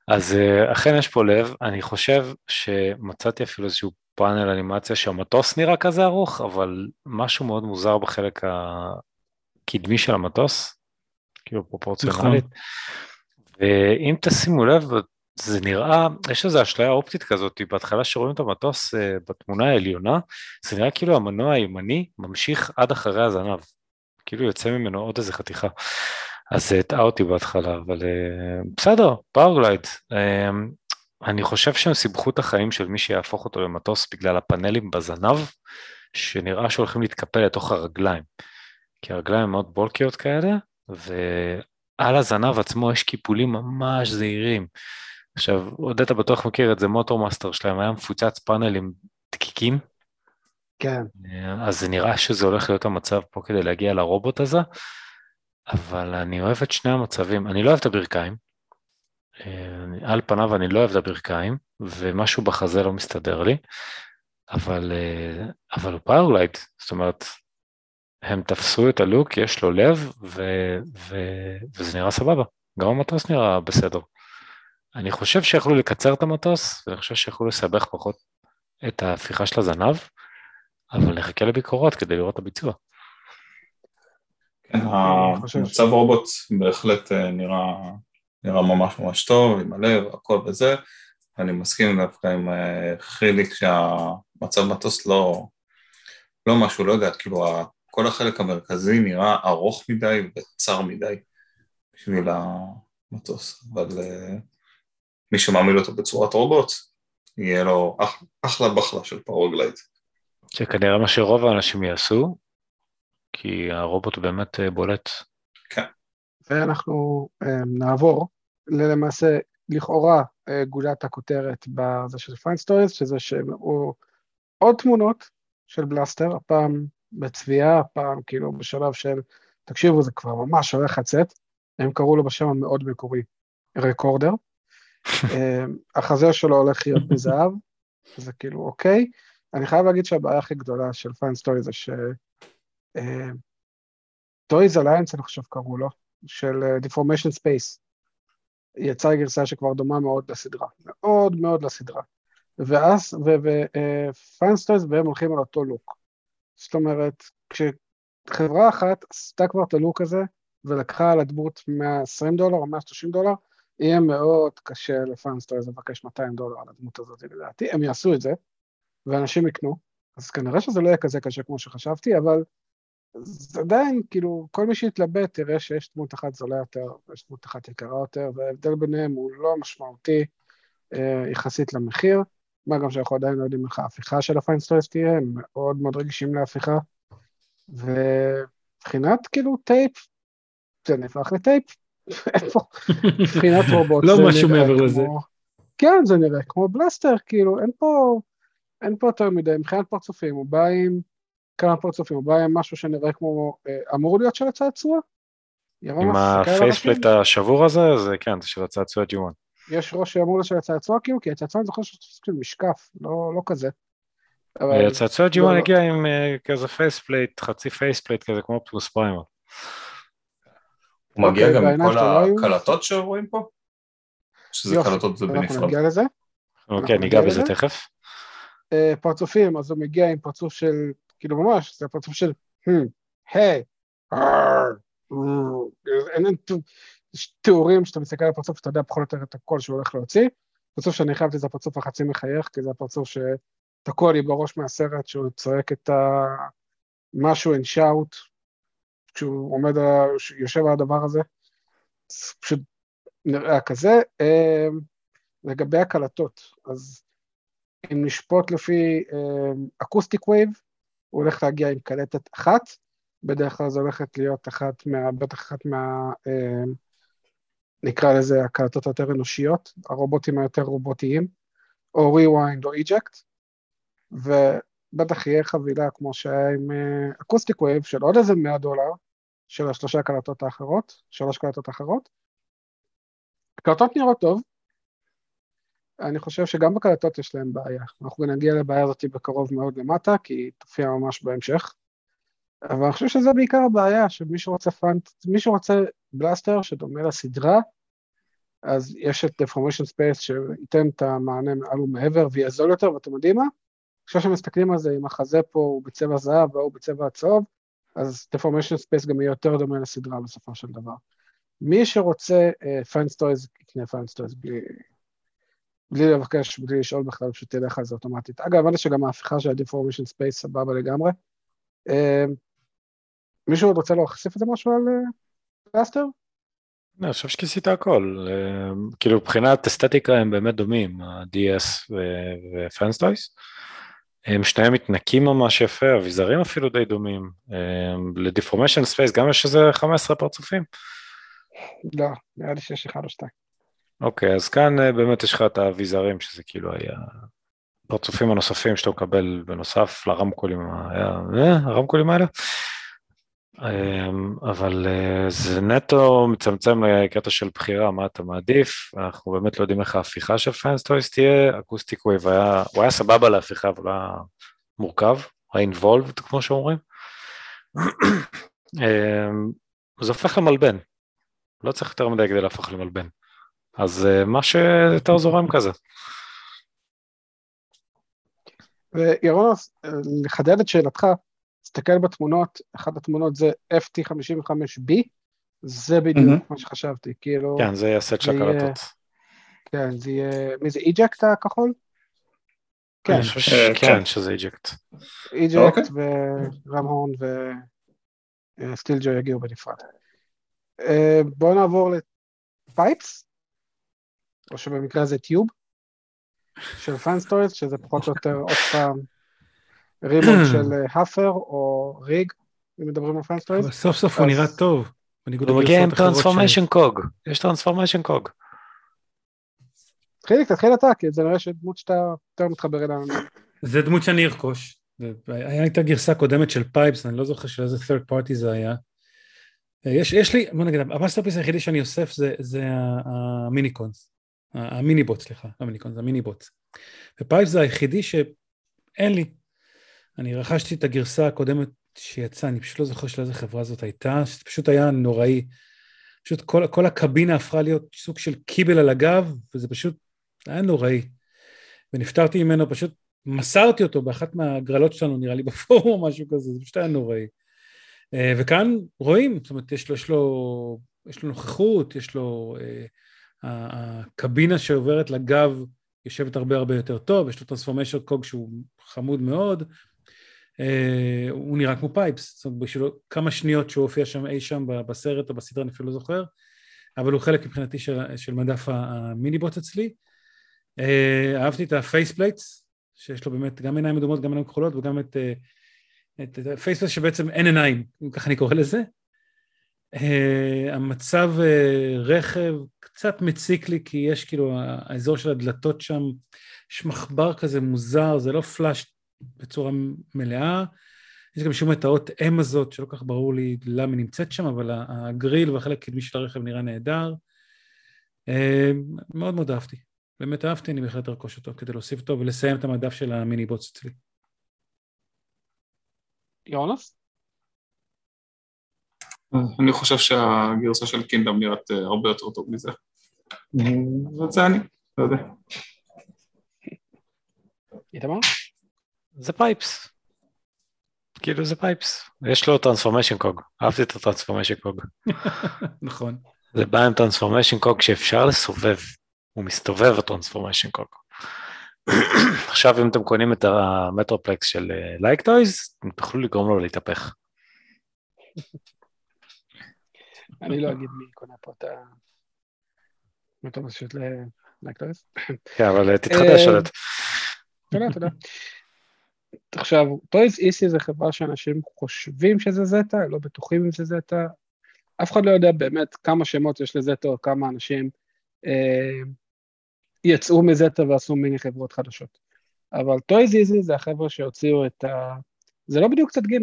אז אה, אכן יש פה לב, אני חושב שמצאתי אפילו איזשהו פאנל אנימציה שהמטוס נראה כזה ארוך, אבל משהו מאוד מוזר בחלק הקדמי של המטוס, כאילו פרופורציונלית. ואם תשימו לב, זה נראה, יש איזו אשליה אופטית כזאת, בהתחלה שרואים את המטוס אה, בתמונה העליונה, זה נראה כאילו המנוע הימני ממשיך עד אחרי הזנב, כאילו יוצא ממנו עוד איזה חתיכה. אז זה הטעה אותי בהתחלה, אבל אה, בסדר, Powerglide. אה, אני חושב שהם סיבכו את החיים של מי שיהפוך אותו למטוס בגלל הפאנלים בזנב, שנראה שהולכים להתקפל לתוך הרגליים. כי הרגליים מאוד בולקיות כאלה, ועל הזנב עצמו יש קיפולים ממש זעירים. עכשיו, עודד אתה בטוח מכיר את זה, Motormaster שלהם היה מפוצץ פאנלים דקיקים, כן. אז זה נראה שזה הולך להיות המצב פה כדי להגיע לרובוט הזה, אבל אני אוהב את שני המצבים. אני לא אוהב את הברכיים, אה, על פניו אני לא אוהב את הברכיים, ומשהו בחזה לא מסתדר לי, אבל, אה, אבל הוא Powerglide, זאת אומרת, הם תפסו את הלוק, יש לו לב, ו, ו, וזה נראה סבבה. גם המטוס נראה בסדר. אני חושב שיכולו לקצר את המטוס, ואני חושב שיכולו לסבך פחות את ההפיכה של הזנב, אבל נחכה לביקורות כדי לראות את הביצוע. כן, המצב רובוט בהחלט אה, נראה, נראה ממש ממש טוב, עם הלב, הכל וזה. אני מסכים דווקא עם אה, חיליק שהמצב מטוס לא, לא משהו, לא יודע, כאילו כל החלק המרכזי נראה ארוך מדי וצר מדי בשביל המטוס, אבל אה, מי שמעמיד אותו בצורת רובוט, יהיה לו אח, אחלה בחלה של Powerglide. שכנראה מה שרוב האנשים יעשו, כי הרובוט באמת אה, בולט. כן. ואנחנו אמ, נעבור למעשה לכאורה גולת הכותרת בזה של FansToys, שזה שהוא עוד תמונות של Blaster, הפעם בצביעה, פעם כאילו בשלב של, תקשיבו, זה כבר ממש הולך לצאת, הם קראו לו בשם המאוד מקורי, Recorder. אמ, החזה שלו הולך להיות בזהב, זה כאילו אוקיי. אני חייב להגיד שהבעיה הכי גדולה של FansToys זה ש... Toys Alliance, אני חושב קראו לו, של Deformation אה, Space. יצאה גרסה שכבר דומה מאוד לסדרה, מאוד מאוד לסדרה. ואז, סטוריז והם הולכים על אותו לוק. זאת אומרת, כשחברה אחת עשתה כבר את הלוק הזה, ולקחה על הדמות 120 דולר או 130 דולר, יהיה מאוד קשה ל FansToys לבקש 200 דולר על הדמות הזאת, לדעתי. הם יעשו את זה, ואנשים יקנו, אז כנראה שזה לא יהיה כזה קשה כמו שחשבתי, אבל זה עדיין, כאילו, כל מי שיתלבט תראה שיש דמות אחת זולה יותר, ויש דמות אחת יקרה יותר, וההבדל ביניהם הוא לא משמעותי אה, יחסית למחיר. מה גם שאנחנו עדיין לא יודעים איך ההפיכה של ה FansToys תהיה, הם מאוד מאוד רגישים להפיכה. ומבחינת כאילו טייפ, זה נהפך לטייפ. איפה? מבחינת רובוט. לא משהו מעבר לזה. כן, זה נראה כמו Blaster, כאילו, אין פה, אין פה יותר מדי, מבחינת פרצופים, הוא בא עם כמה פרצופים, הוא בא עם משהו שנראה כמו, אה, אמור להיות של הצעצוע? עם ה faceplate השבור הזה, זה כן, זה של הצעצוע G1. יש ראש שאמור להיות של הצעצוע כאילו, כי הצעצוע אני זוכר שיש כאילו משקף, לא, לא כזה. הצעצוע G1 לא, הגיע עם אה, כזה faceplate, חצי faceplate כזה כמו פלוס פריימר. הוא מגיע גם עם כל הקלטות שרואים פה? שזה קלטות זה בנפרד. אנחנו נגיע לזה. אוקיי, ניגע בזה תכף. אה, פרצופים, אז הוא מגיע עם פרצוף של, כאילו ממש, זה פרצוף של, היי, אין יש תיאורים שאתה מסתכל על הפרצוף שאתה יודע פחות או יותר את הקול שהוא הולך להוציא. פרצוף שאני חייב לזה הפרצוף החצי מחייך, כי זה הפרצוף שתקוע לי בראש מהסרט, שהוא צועק את ה... משהו אין שאוט, כשהוא עומד, יושב על הדבר הזה. פשוט נראה כזה. אמ, לגבי הקלטות, אז אם נשפוט לפי Acoustic Wave, הוא הולך להגיע עם קלטת אחת, בדרך כלל זו הולכת להיות אחת מה... בטח אחת מה... אמ, נקרא לזה הקלטות היותר אנושיות, הרובוטים היותר רובוטיים, או rewind או eject, ובטח יהיה חבילה כמו שהיה עם Acoustic Wave של עוד איזה 100 דולר, של השלושה הקלטות האחרות, שלוש קלטות האחרות. הקלטות נראות טוב, אני חושב שגם בקלטות יש להם בעיה. אנחנו נגיע לבעיה הזאת בקרוב מאוד למטה, כי היא תופיע ממש בהמשך. אבל אני חושב שזה בעיקר הבעיה, שמי שרוצה פאנט, מי שרוצה Blaster שדומה לסדרה, אז יש את Deformation Space שייתן את המענה מעל ומעבר ויהיה זול יותר, ואתם יודעים מה? עכשיו שמסתכלים על זה, אם החזה פה הוא בצבע זהב והוא בצבע הצהוב, אז Deformation Space גם יהיה יותר דומה לסדרה בסופו של דבר. מי שרוצה Fans אה, Toys, יקנה FansToys בלי, בלי לבקש, בלי לשאול בכלל, פשוט תלך על זה אוטומטית. אגב, הבנתי שגם ההפיכה של ה-Deformation Space סבבה לגמרי. אה, מישהו עוד רוצה להוסיף את זה משהו על Blaster? אני חושב שכיסית הכל, כאילו מבחינת אסתטיקה הם באמת דומים, ה-DS ו FansToys, הם שניהם מתנקים ממש יפה, אביזרים אפילו די דומים, ל Deformation Space גם יש איזה 15 פרצופים? לא, נראה לי שיש אחד או שתיים. אוקיי, אז כאן באמת יש לך את האביזרים, שזה כאילו היה הפרצופים הנוספים שאתה מקבל בנוסף לרמקולים, הרמקולים האלה. אמ, אבל אה, זה נטו מצמצם לקטע של בחירה, מה אתה מעדיף, אנחנו באמת לא יודעים איך ההפיכה של FansToys תהיה, Acoustic Wave היה, הוא היה סבבה להפיכה, אבל היה מורכב, היה אינבולבד כמו שאומרים. אמ, זה הופך למלבן, לא צריך יותר מדי כדי להפוך למלבן. אז אה, מה שיותר זורם כזה. וירון, לחדד את שאלתך, תסתכל בתמונות, אחת התמונות זה FT55B, זה בדיוק מהמם. מה שחשבתי, כאילו, כן, זה הסט של זה יהיה- הקלטות. כן, זה יהיה, מי זה איג'קט הכחול? כן, ש- אה, כן, כן. שזה איג'קט. איג'קט אוקיי. ורם-הורן וסטילג'ו יגיעו בנפרד. אה, בואו נעבור ל Pipes, או שבמקרה הזה Tube, של FansToys, שזה פחות או יותר עוד פעם remold של אה, Huffer או ריג, אם מדברים על. אבל סוף סוף הוא נראה טוב. הוא מגיע עם טרנספורמיישן קוג, יש טרנספורמיישן קוג. חיליק, תתחיל אתה, כי זה נראה שדמות שאתה יותר מתחבר אליה. זה דמות שאני ארכוש. הייתה גרסה קודמת של Pipes, אני לא זוכר של איזה third party זה היה. אה, יש, יש לי, בוא נגיד, ה Masterpiece היחידי שאני אוסף זה, זה המיניקונס, המיניבוט, סליחה, לא מיניקונס, המיניבוט. ופייפס זה היחידי שאין לי. אני רכשתי את הגרסה הקודמת שיצאה, אני פשוט לא זוכר של איזה חברה זאת הייתה, שזה פשוט היה נוראי. פשוט כל, כל הקבינה הפכה להיות סוג של קיבל על הגב, וזה פשוט היה נוראי. ונפטרתי ממנו, פשוט מסרתי אותו באחת מהגרלות שלנו, נראה לי בפורום או משהו כזה, זה פשוט היה נוראי. אה, וכאן רואים, זאת אומרת, יש לו, יש לו, יש לו נוכחות, יש לו... אה, הקבינה שעוברת לגב יושבת הרבה הרבה יותר טוב, יש לו טרנספורמיישר קוג שהוא חמוד מאוד, אה, הוא נראה כמו פייפס, זאת אומרת, בשבילו כמה שניות שהוא הופיע שם אי שם בסרט או בסדרה, אני אפילו לא זוכר, אבל הוא חלק מבחינתי של, של מדף ה Minibot אצלי. אה, אהבתי את ה faceplates, שיש לו באמת גם עיניים אדומות, גם עיניים כחולות, וגם את, אה, את, את ה faceplate שבעצם אין עיניים, ככה אני קורא לזה. Uh, המצב uh, רכב קצת מציק לי, כי יש כאילו, האזור של הדלתות שם, יש מחבר כזה מוזר, זה לא flush בצורה מלאה. יש גם שום את האות M הזאת, שלא כל כך ברור לי למה היא נמצאת שם, אבל הגריל והחלק הקדמי של הרכב נראה נהדר. Uh, מאוד מאוד אהבתי. באמת אהבתי, אני בהחלט ארכוש אותו כדי להוסיף אותו ולסיים את המדף של ה Minibots אצלי. יונס? אני חושב שהגרסה של Kingdom נראית אה, הרבה יותר טוב מזה. וזה אני, לא יודע. איתמר? זה פייפס. כאילו זה פייפס. יש לו transformation cog, אהבתי את ה transformation cog. נכון. זה בא עם טרנספורמיישן קוג שאפשר לסובב, הוא מסתובב הטרנספורמיישן קוג. עכשיו אם אתם קונים את המטרופלקס של לייקטויז, אתם תוכלו לגרום לו להתהפך. אני לא אגיד מי קונה פה את ה... מטומס פשוט לאקטורס. כן, אבל אה, תתחדש אה, עודד. תודה, תודה. עכשיו, טויז איסי זה חברה שאנשים חושבים שזה זטה, לא בטוחים אם זה זטה. אף אחד לא יודע באמת כמה שמות יש ל Zeta או כמה אנשים אה, יצאו מ Zeta ועשו מיני חברות חדשות. אבל Toyseasy זה החבר'ה שהוציאו את ה... זה לא בדיוק צד ג',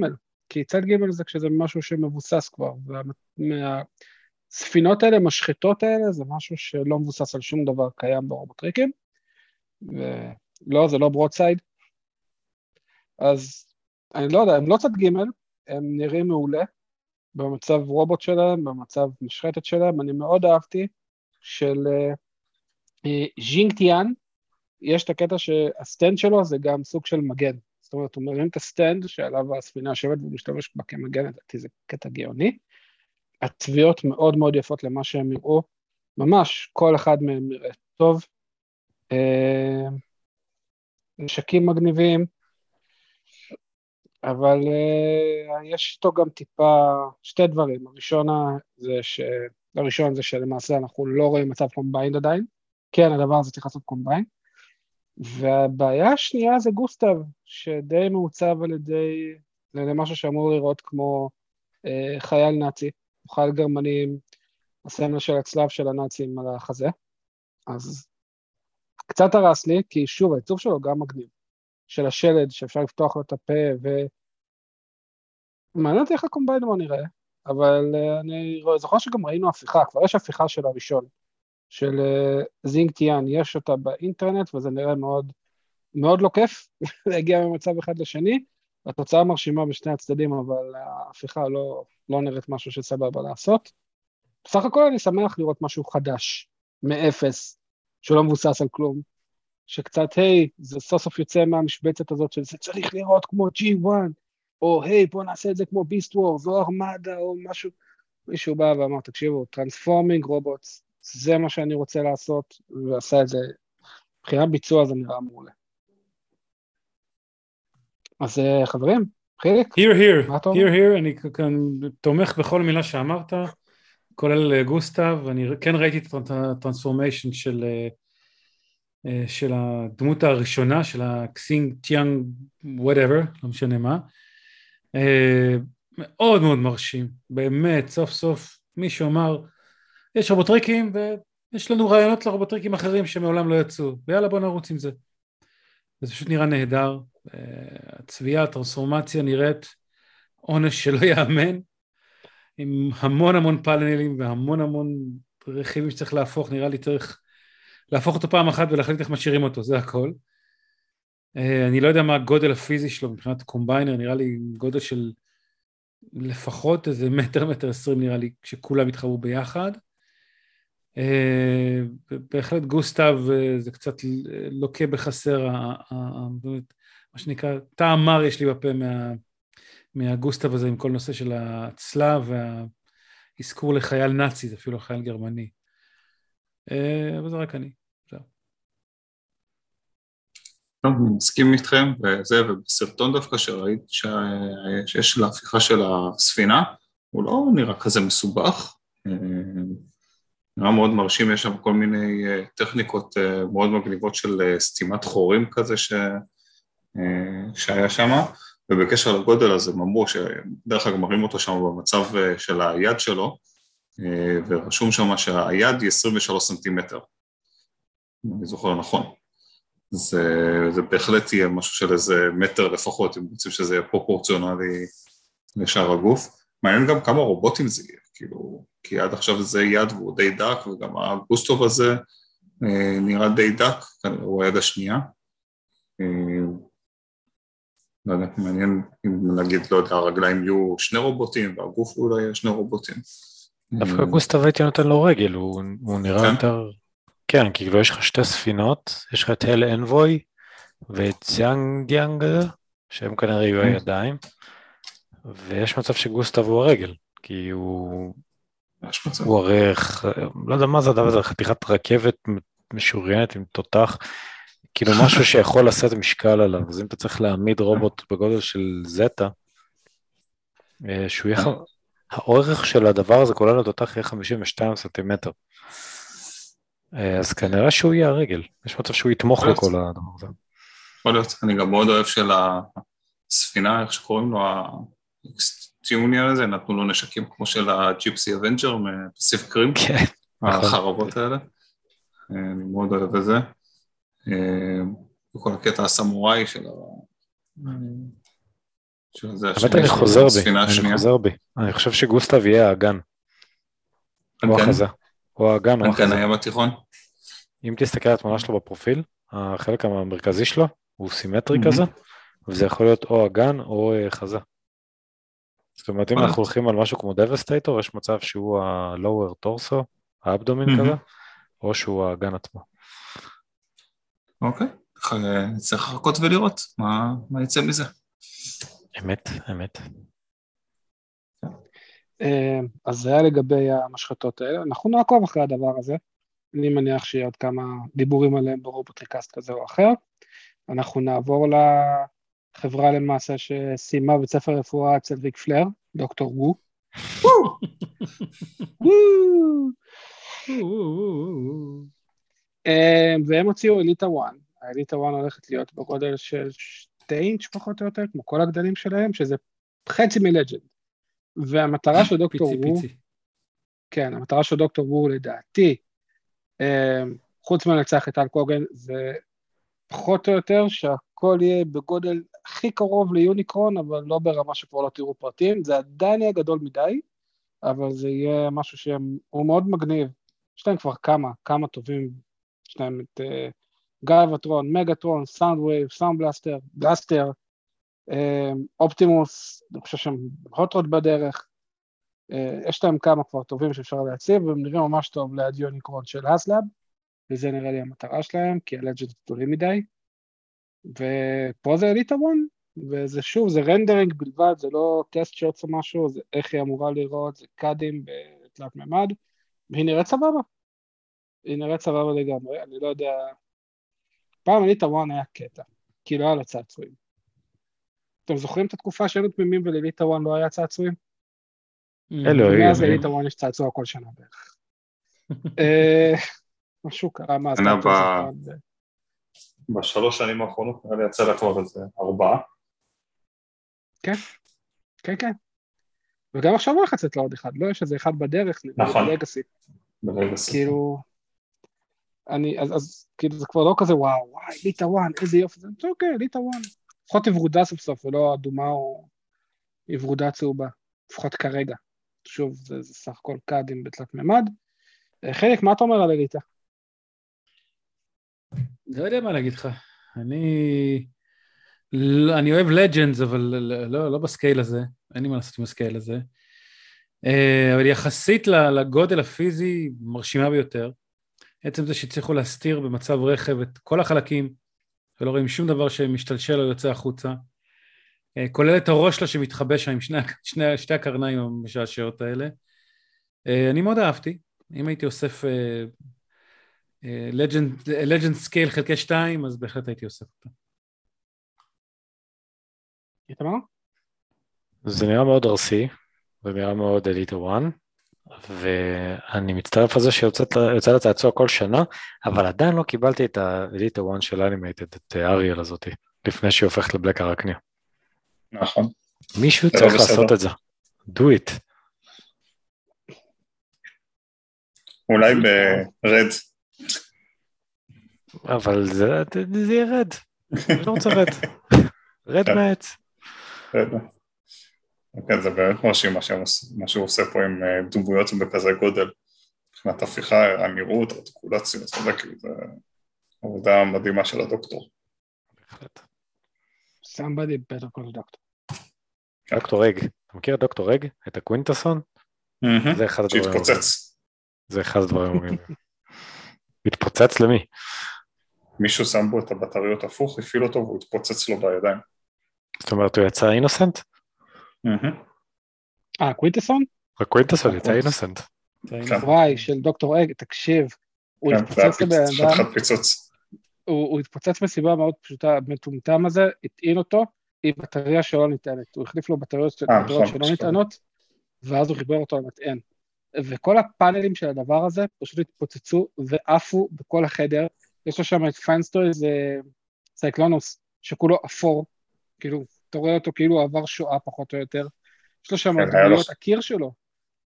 כי צד ג' זה כשזה משהו שמבוסס כבר, והספינות האלה, משחתות האלה, זה משהו שלא מבוסס על שום דבר קיים ברובוטריקים, ולא, זה לא Broadside. אז אני לא יודע, הם לא צד ג', הם נראים מעולה, במצב רובוט שלהם, במצב משחתת שלהם, אני מאוד אהבתי של אה, ז'ינגטיאן, יש את הקטע שה stand שלו זה גם סוג של מגן. זאת אומרת, הוא מרים את ה stand שעליו הספינה יושבת והוא משתמש בה כמגן, לדעתי זה קטע גאוני. הצביעות מאוד מאוד יפות למה שהם יראו, ממש, כל אחד מהם נראה טוב. אה, נשקים מגניבים, אבל uh, יש איתו גם טיפה, שתי דברים. הראשון זה, ש... הראשון זה שלמעשה אנחנו לא רואים מצב קומביין עדיין. כן, הדבר הזה צריך לעשות קומביין. והבעיה השנייה זה גוסטב, שדי מעוצב על ידי, על ידי משהו שאמור לראות כמו uh, חייל נאצי, חייל גרמני עם הסמל של הצלב של הנאצים על החזה. אז קצת הרס לי, כי שוב, העיצוב שלו גם מגניב. של השלד, שאפשר לפתוח לו את הפה, מעניין אותי איך הקומביינר נראה, אבל אה, אני זוכר שגם ראינו הפיכה, כבר יש הפיכה של הראשון, של אה, זינג טיאן, יש אותה באינטרנט וזה נראה מאוד, מאוד לא כיף להגיע ממצב אחד לשני, התוצאה מרשימה בשני הצדדים, אבל ההפיכה לא, לא נראית משהו שסבבה לעשות. בסך הכל אני שמח לראות משהו חדש, מאפס, שלא מבוסס על כלום, שקצת, היי, זה סוף סוף יוצא מהמשבצת הזאת של זה צריך לראות כמו G1, או היי, בוא נעשה את זה כמו Beast Wars, או ארמדה, או משהו. מישהו בא ואמר, תקשיבו, transforming robots, זה מה שאני רוצה לעשות, ועשה את זה. מבחינת ביצוע זה נראה מעולה. אז אה, חברים, חיליק, here here, מה אתה אומר? here here, אני כאן תומך בכל מילה שאמרת, כולל אה, גוסטב, אני כן ראיתי את ה transformation של, אה, של הדמות הראשונה, של הקסינג טיאנג whatever, לא משנה מה. אה, מאוד מאוד מרשים, באמת, סוף סוף מישהו אמר, יש רובוטריקים ויש לנו רעיונות לרובוטריקים אחרים שמעולם לא יצאו, ויאללה בוא נרוץ עם זה. וזה פשוט נראה נהדר, אה, הצביעה, הטרנספורמציה נראית עונש שלא ייאמן, עם המון המון פאנלים והמון המון רכיבים שצריך להפוך, נראה לי צריך להפוך אותו פעם אחת ולהחליט איך משאירים אותו, זה הכל. אה, אני לא יודע מה הגודל הפיזי שלו מבחינת קומביינר, נראה לי גודל של לפחות איזה מטר, מטר עשרים נראה לי, כשכולם יתחברו ביחד. אה, בהחלט גוסטב אה, זה קצת לוקה בחסר, מה שנקרא, טעם מר יש לי בפה מה, מהגוסטב הזה עם כל נושא של הצלב והאזכור לחייל נאצי, זה אפילו חייל גרמני. אבל זה רק אני. טוב, אני מסכים איתכם, וזה, ובסרטון דווקא שראית שיש להפיכה של הספינה, הוא לא נראה כזה מסובך, אה, נראה מאוד מרשים, יש שם כל מיני אה, טכניקות אה, מאוד מגניבות של אה, סתימת חורים כזה ש... שהיה שם, ובקשר לגודל אז הם אמרו שדרך אגב מראים אותו שם במצב של היד שלו, ורשום שם שהיד היא 23 סנטימטר, אני זוכר נכון. זה, זה בהחלט יהיה משהו של איזה מטר לפחות, אם רוצים שזה יהיה פרופורציונלי לשאר הגוף. מעניין גם כמה רובוטים זה יהיה, כאילו, כי עד עכשיו זה יד והוא די דק, וגם הגוסטוב הזה אה, נראה די דק, הוא היד השנייה. אה, לא יודע, מעניין אם נגיד, לא יודע, הרגליים יהיו שני רובוטים, והגוף אולי יהיה שני רובוטים. דווקא אה, גוסטב הייתי נותן לו רגל, הוא, הוא נראה כן? יותר... כן, כאילו יש לך שתי ספינות, יש לך את הל אנבוי ואת זיאנג דיאנג, שהם כנראה יהיו כן. הידיים, ויש מצב שגוסטב הוא הרגל, כי הוא, יש מצב. הוא הרי, לא יודע מה זה הדבר הזה, חתיכת רכבת משוריינת עם תותח, כאילו משהו שיכול לשאת משקל עליו, אז אם אתה צריך להעמיד רובוט בגודל של זטה, אה, שהוא יהיה, ח- האורך של הדבר הזה כולל התותח יהיה 52 סנטימטר. אה, אז כנראה שהוא יהיה הרגל, יש מצב שהוא יתמוך. בכל הדבר הזה. יכול להיות, אני גם מאוד אוהב של הספינה, איך שקוראים לו, האקסטיוניאן הזה, נתנו לו נשקים כמו של ה Gipsy Avenger מ Pacific Rim, כן, נכון. החרבות האלה. אה, אני מאוד אוהב את זה. אה, וכל הקטע הסמוראי של ה... האמת אני חוזר בי, אני. חוזר בי. אני חושב שגוסטב יהיה האגן, או כן, החזה. או האגן או כן, החזה. הים התיכון. אם תסתכל על התמונה שלו בפרופיל, החלק המרכזי שלו הוא סימטרי מהמם. כזה, וזה יכול להיות או אגן או אה, חזה. זאת אומרת, אם אנחנו. הולכים על משהו כמו דבסטייטור, יש מצב שהוא ה-lower torso, האבדומין מהמם. כזה, או שהוא האגן עצמו. אוקיי, ככה, אה, נצטרך לחכות ולראות מה מה יצא מזה. אמת, אמת. אה, אז זה היה לגבי המשחתות האלה, אנחנו נעקוב אחרי הדבר הזה, אני מניח שיהיה עוד כמה דיבורים עליהם ברובוטריקאסט כזה או אחר. אנחנו נעבור לחברה למעשה שסיימה בית ספר רפואה אצל ריק פלר, דוקטור וו. אה, והם הוציאו Elita 1, ה Elita 1 הולכת להיות בגודל של שתי אינץ' פחות או יותר, כמו כל הגדלים שלהם, שזה חצי מ Legend. והמטרה של דוקטור פיצי וו, פיצי. כן, המטרה של דוקטור וו לדעתי, אה, חוץ מלנצח את טל קוגן, זה פחות או יותר שהכל יהיה בגודל הכי קרוב ל Unicron, אבל לא ברמה שכבר לא תראו פרטים, זה עדיין יהיה גדול מדי, אבל זה יהיה משהו שהוא מאוד מגניב. יש להם כבר כמה, כמה טובים, יש להם את uh, Galvatron, Megatron, Soundwave, Soundblaster, Blaster, אופטימוס, אני חושב שהם הוטרוד בדרך, uh, יש להם כמה כבר טובים שאפשר להציב, והם נראים ממש טוב ליד יוניקרון של HasLab, וזה נראה לי המטרה שלהם, כי ה legend גדולים מדי. ופה זה אליטה וון, וזה שוב, זה rendering בלבד, זה לא test shots או משהו, זה איך היא אמורה להיראות, זה CADים בתלת מימד, והיא נראית סבבה. היא נראית סבבה לגמרי, אני לא יודע... פעם אליטה וואן היה קטע, כי לא היה לה צעצועים. אתם זוכרים את התקופה שהיינו תמימים ולאליטה וואן לא היה צעצועים? אלוהים. מאז לאליטה וואן יש צעצוע כל שנה בערך. אה, משהו קרה מאז. בשלוש שנים האחרונות נראה לי יצא לה כבר איזה ארבעה. כן, כן. וגם עכשיו הולך לצאת לעוד אחד, לא? יש איזה אחד בדרך, נכון. Legacy. ברגע זה. כאילו, אני, אז, אז כאילו זה כבר לא כזה וואו, וואי, אליטה וואן, איזה יופי, זה אוקיי, אליטה וואן. לפחות היא ורודה סוף סוף, ולא אדומה או היא ורודה צהובה, לפחות כרגע. שוב, זה, זה סך הכל CADים בתלת מימד. אה, חיליק, מה אתה אומר על אליטה? לא יודע מה להגיד לך. אני... לא, אני אוהב legends, אבל לא, לא, לא ב scale הזה, אין לי מה לעשות עם ה scale הזה. אה, אבל יחסית לגודל הפיזי, מרשימה ביותר. עצם זה שהצליחו להסתיר במצב רכב את כל החלקים, ולא רואים שום דבר שמשתלשל או יוצא החוצה. אה, כולל את הראש שלה שמתחבא שם עם שני, שני, שתי הקרניים המשעשעות האלה. אה, אני מאוד אהבתי. אם הייתי אוסף legend scale חלקי שתיים, אז בהחלט הייתי אוסף אותה. איתמר? זה נראה מאוד ארסי, זה נראה מאוד אליטה וואן, ואני מצטרף לזה שיוצא לצעצוע כל שנה, אבל עדיין לא קיבלתי את האליטה וואן של אנימייטד, את אריאל הזאתי, לפני שהיא הופכת לבלק ארכניה. נכון. מישהו לא צריך בסדר. לעשות את זה. do it. אולי ברד. אבל זה, זה יהיה רד. אני לא רוצה רד. רד כן. כן, זה באמת מרשים מה שהוא עושה פה עם אה, דמויות בכזה גודל. מבחינת הפיכה, הנראות, ארטיקולציה, אתה יודע, כאילו, זה עבודה מדהימה של הדוקטור. בהחלט. somebody better call doctor. דוקטור אג. אתה מכיר את דוקטור אג? את הקווינטסון? זה אחד הדברים. שהתפוצץ. זה אחד הדברים. התפוצץ למי? מישהו שם בו את הבטריות הפוך, הפעיל אותו והוא התפוצץ לו בידיים. זאת אומרת הוא יצא אינוסנט? אה, קווינטסון? הקווינטסון יצא. אינוסנט. כן. וואי, של דוקטור אג, תקשיב. הוא כן, התפוצץ לבן אדם. הוא, הוא התפוצץ מסיבה מאוד פשוטה, המטומטם הזה, הטעין אותו עם בטריה שלא ניתנת, הוא החליף לו בטריות, אה, בטריות נכון, שלא. ניתנות, ואז הוא חיבר אותו למטען. וכל הפאנלים של הדבר הזה פשוט התפוצצו ועפו בכל החדר, יש לו שם את FansToys, זה סייקלונוס, שכולו אפור, כאילו, אתה רואה אותו כאילו הוא עבר שואה פחות או יותר, יש לו שם כן, לו- דמויות הקיר שלו.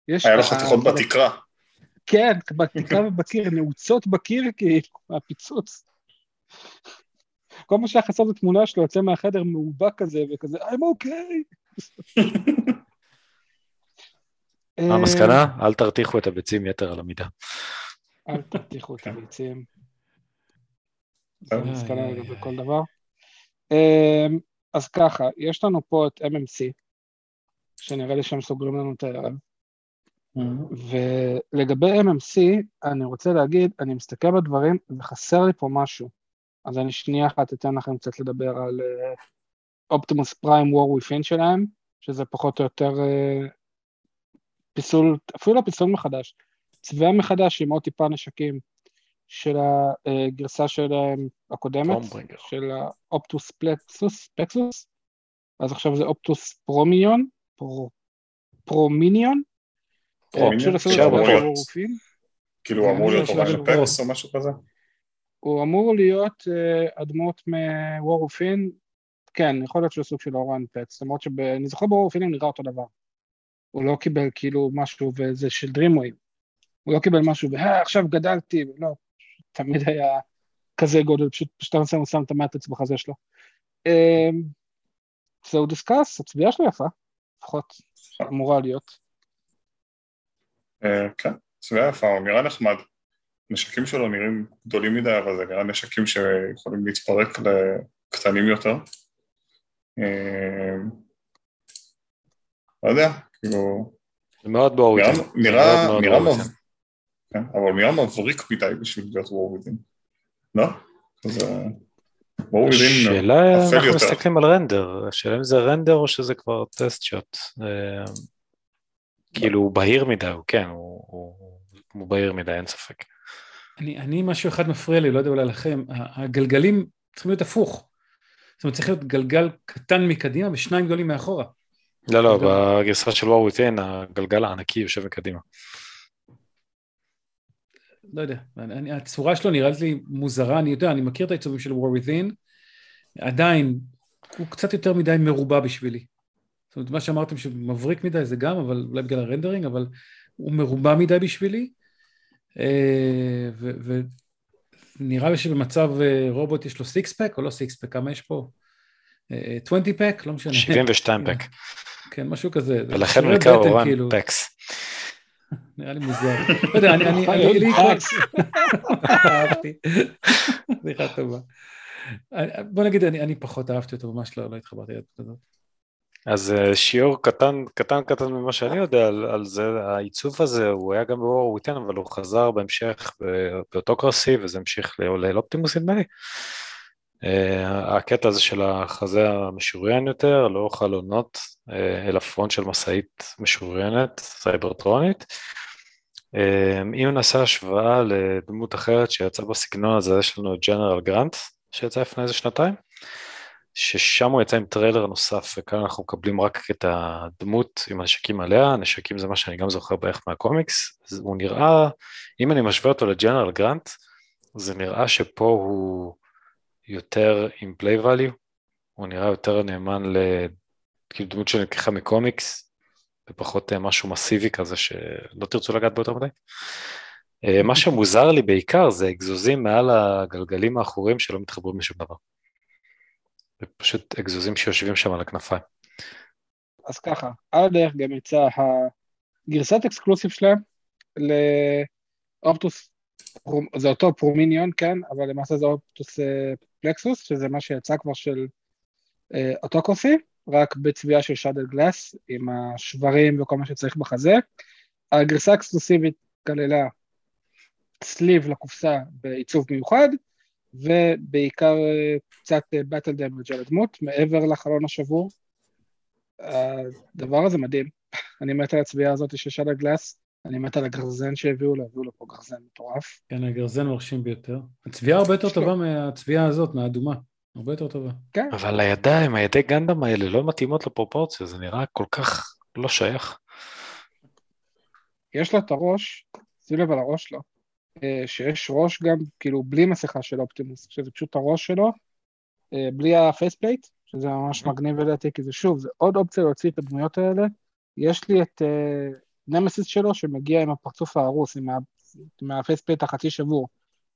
יש היה לו חתיכות בתקרה. כן, בתקרה ובקיר, נעוצות בקיר כאילו, מהפיצוץ. כל מה שהיה חסר זה תמונה שלו יוצא מהחדר מאובק כזה, וכזה, I'm okay. מה המסקנה? אל תרתיחו את הביצים יתר על המידה. אל תרתיחו את הביצים, זהו. אה, מסקנה אה, לגבי אה. כל דבר. אז ככה, יש לנו פה את MMC, שנראה לי שהם סוגרים לנו את הערב, ולגבי MMC, אני רוצה להגיד, אני מסתכל בדברים וחסר לי פה משהו. אז אני שנייה אחת אתן לכם קצת לדבר על אופטימוס פריים וור וויפין שלהם, שזה פחות או יותר אה, פיסול, אפילו לא פיסול מחדש, צבע מחדש עם עוד טיפה נשקים של הגרסה שלהם הקודמת. של האופטוס פלקסוס, פלקסוס, אז עכשיו זה אופטוס פרומיון, פרו, פרומיניון, וויפין. כאילו הוא אמור להיות של אולי השבוע. בפרס או משהו כזה. הוא אמור להיות uh, אדמות מוור אופין, כן, יכול להיות שהוא סוג של אורן פץ, למרות שאני זוכר בוור אופין נראה אותו דבר. הוא לא קיבל כאילו משהו וזה של דרימווייב. הוא לא קיבל משהו ועכשיו גדלתי, לא, תמיד היה כזה גודל, פשוט פשוט הוא שם את המטריקס בחזה שלו. Um, זהו דיסקס, הצביעה שלו יפה, לפחות אמורה להיות. אה, כן, צביעה יפה, הוא נראה נחמד. נשקים שלו נראים גדולים מדי, אבל זה נראה נשקים שיכולים להתפרק לקטנים יותר. אה, לא יודע, כאילו... זה מאוד וורוויטן. נראה, נראה. כן, אבל הוא נראה מבריק מדי בשביל להיות וורוויטן. לא? זה... וורוויטן השאלה אם אפל אנחנו יותר. מסתכלים על רנדר, השאלה אם זה רנדר או שזה כבר טסט שוט. אה, כאילו הוא בהיר מדי, הוא כן, הוא- הוא הוא בהיר מדי, אין ספק. אני, אני, משהו אחד מפריע לי, לא יודע אולי לכם, הגלגלים צריכים להיות הפוך. זאת אומרת, צריך להיות גלגל קטן מקדימה ושניים גדולים מאחורה. לא, לא, בגרסה של וורוויטן הגלגל הענקי יושב מקדימה. לא יודע, אני, הצורה שלו נראית לי מוזרה, אני יודע, אני מכיר את העיצובים של War Within, עדיין, הוא קצת יותר מדי מרובע בשבילי. זאת אומרת, מה שאמרתם שמבריק מדי זה גם, אבל אולי בגלל ה rendering, אבל הוא מרובע מדי בשבילי, אה, ונראה לי שבמצב אה, רובוט יש לו six pack או לא six pack, כמה יש פה? אה, 20 pack? לא משנה. 72 pack. כן, משהו כזה. ולכן הוא נקרא אוריון. פקס. נראה לי מוזר. לא יודע, אני, אני, אני, לי פקס. אהבתי. בדיחה טובה. בוא נגיד, אני, אני פחות אהבתי אותו, ממש לא, לא התחברתי לדמות הזאת. אז אה, שיעור קטן קטן קטן ממה שאני יודע על, על זה, העיצוב הזה הוא היה גם ב War Within אבל הוא חזר בהמשך ב- ב Autocracy וזה המשיך ל- לאופטימוס נדמה לי. אה, הקטע הזה של החזה המשוריין יותר, לא חלונות, אה, אלא front של משאית משוריינת, סייברטרונית. אה, אם נעשה השוואה לדמות אחרת שיצאה בסגנון הזה, יש לנו את ג'נרל גרנט, שיצא לפני איזה שנתיים. ששם הוא יצא עם טריילר נוסף, וכאן אנחנו מקבלים רק את הדמות עם הנשקים עליה, הנשקים זה מה שאני גם זוכר בערך מהקומיקס, הוא נראה, אם אני משווה אותו לג'נרל גרנט, זה נראה שפה הוא יותר עם play value, הוא נראה יותר נאמן לכאילו דמות שנלקחה מקומיקס, ופחות אה, משהו מסיבי כזה שלא תרצו לגעת בו יותר מדי. אה, מה שמוזר לי בעיקר זה אגזוזים מעל הגלגלים האחוריים שלא מתחברים לשום דבר. זה פשוט אגזוזים שיושבים שם על הכנפיים. אז ככה, על הדרך גם יצא הגרסת exclusive שלהם לאופטוס, זה אותו פרומיניון, כן, אבל למעשה זה אופטוס אה, פקסוס, שזה מה שיצא כבר של אוטוקוסי, רק בצביעה של שאדל גלאס, עם השברים וכל מה שצריך בחזה. הגרסה האקסקלוסיבית כללה סליב לקופסה בעיצוב מיוחד, ובעיקר אה, קצת באטל דמג' על הדמות, מעבר לחלון השבור. הדבר הזה מדהים. אני מת על הצביעה הזאת של שדה גלאס, אני מת על הגרזן שהביאו לו, הביאו לו פה גרזן מטורף. כן, הגרזן מרשים ביותר. הצביעה הרבה יותר טובה מהצביעה הזאת, מהאדומה. הרבה יותר טובה. כן, אבל הידיים, הידי גנדam האלה לא מתאימות לפרופורציה, זה נראה כל כך לא שייך. יש לו את הראש, שים לב על הראש שלו, אה, שיש ראש גם, כאילו, בלי מסכה של אופטימוס, שזה פשוט הראש שלו, אה, בלי ה faceplate, שזה ממש מגניב לדעתי, כי זה שוב, זה עוד אופציה להוציא את הדמויות האלה. יש לי את אה, נמסיס שלו, שמגיע עם הפרצוף ההרוס, עם, ה, עם ה faceplate החצי שבור.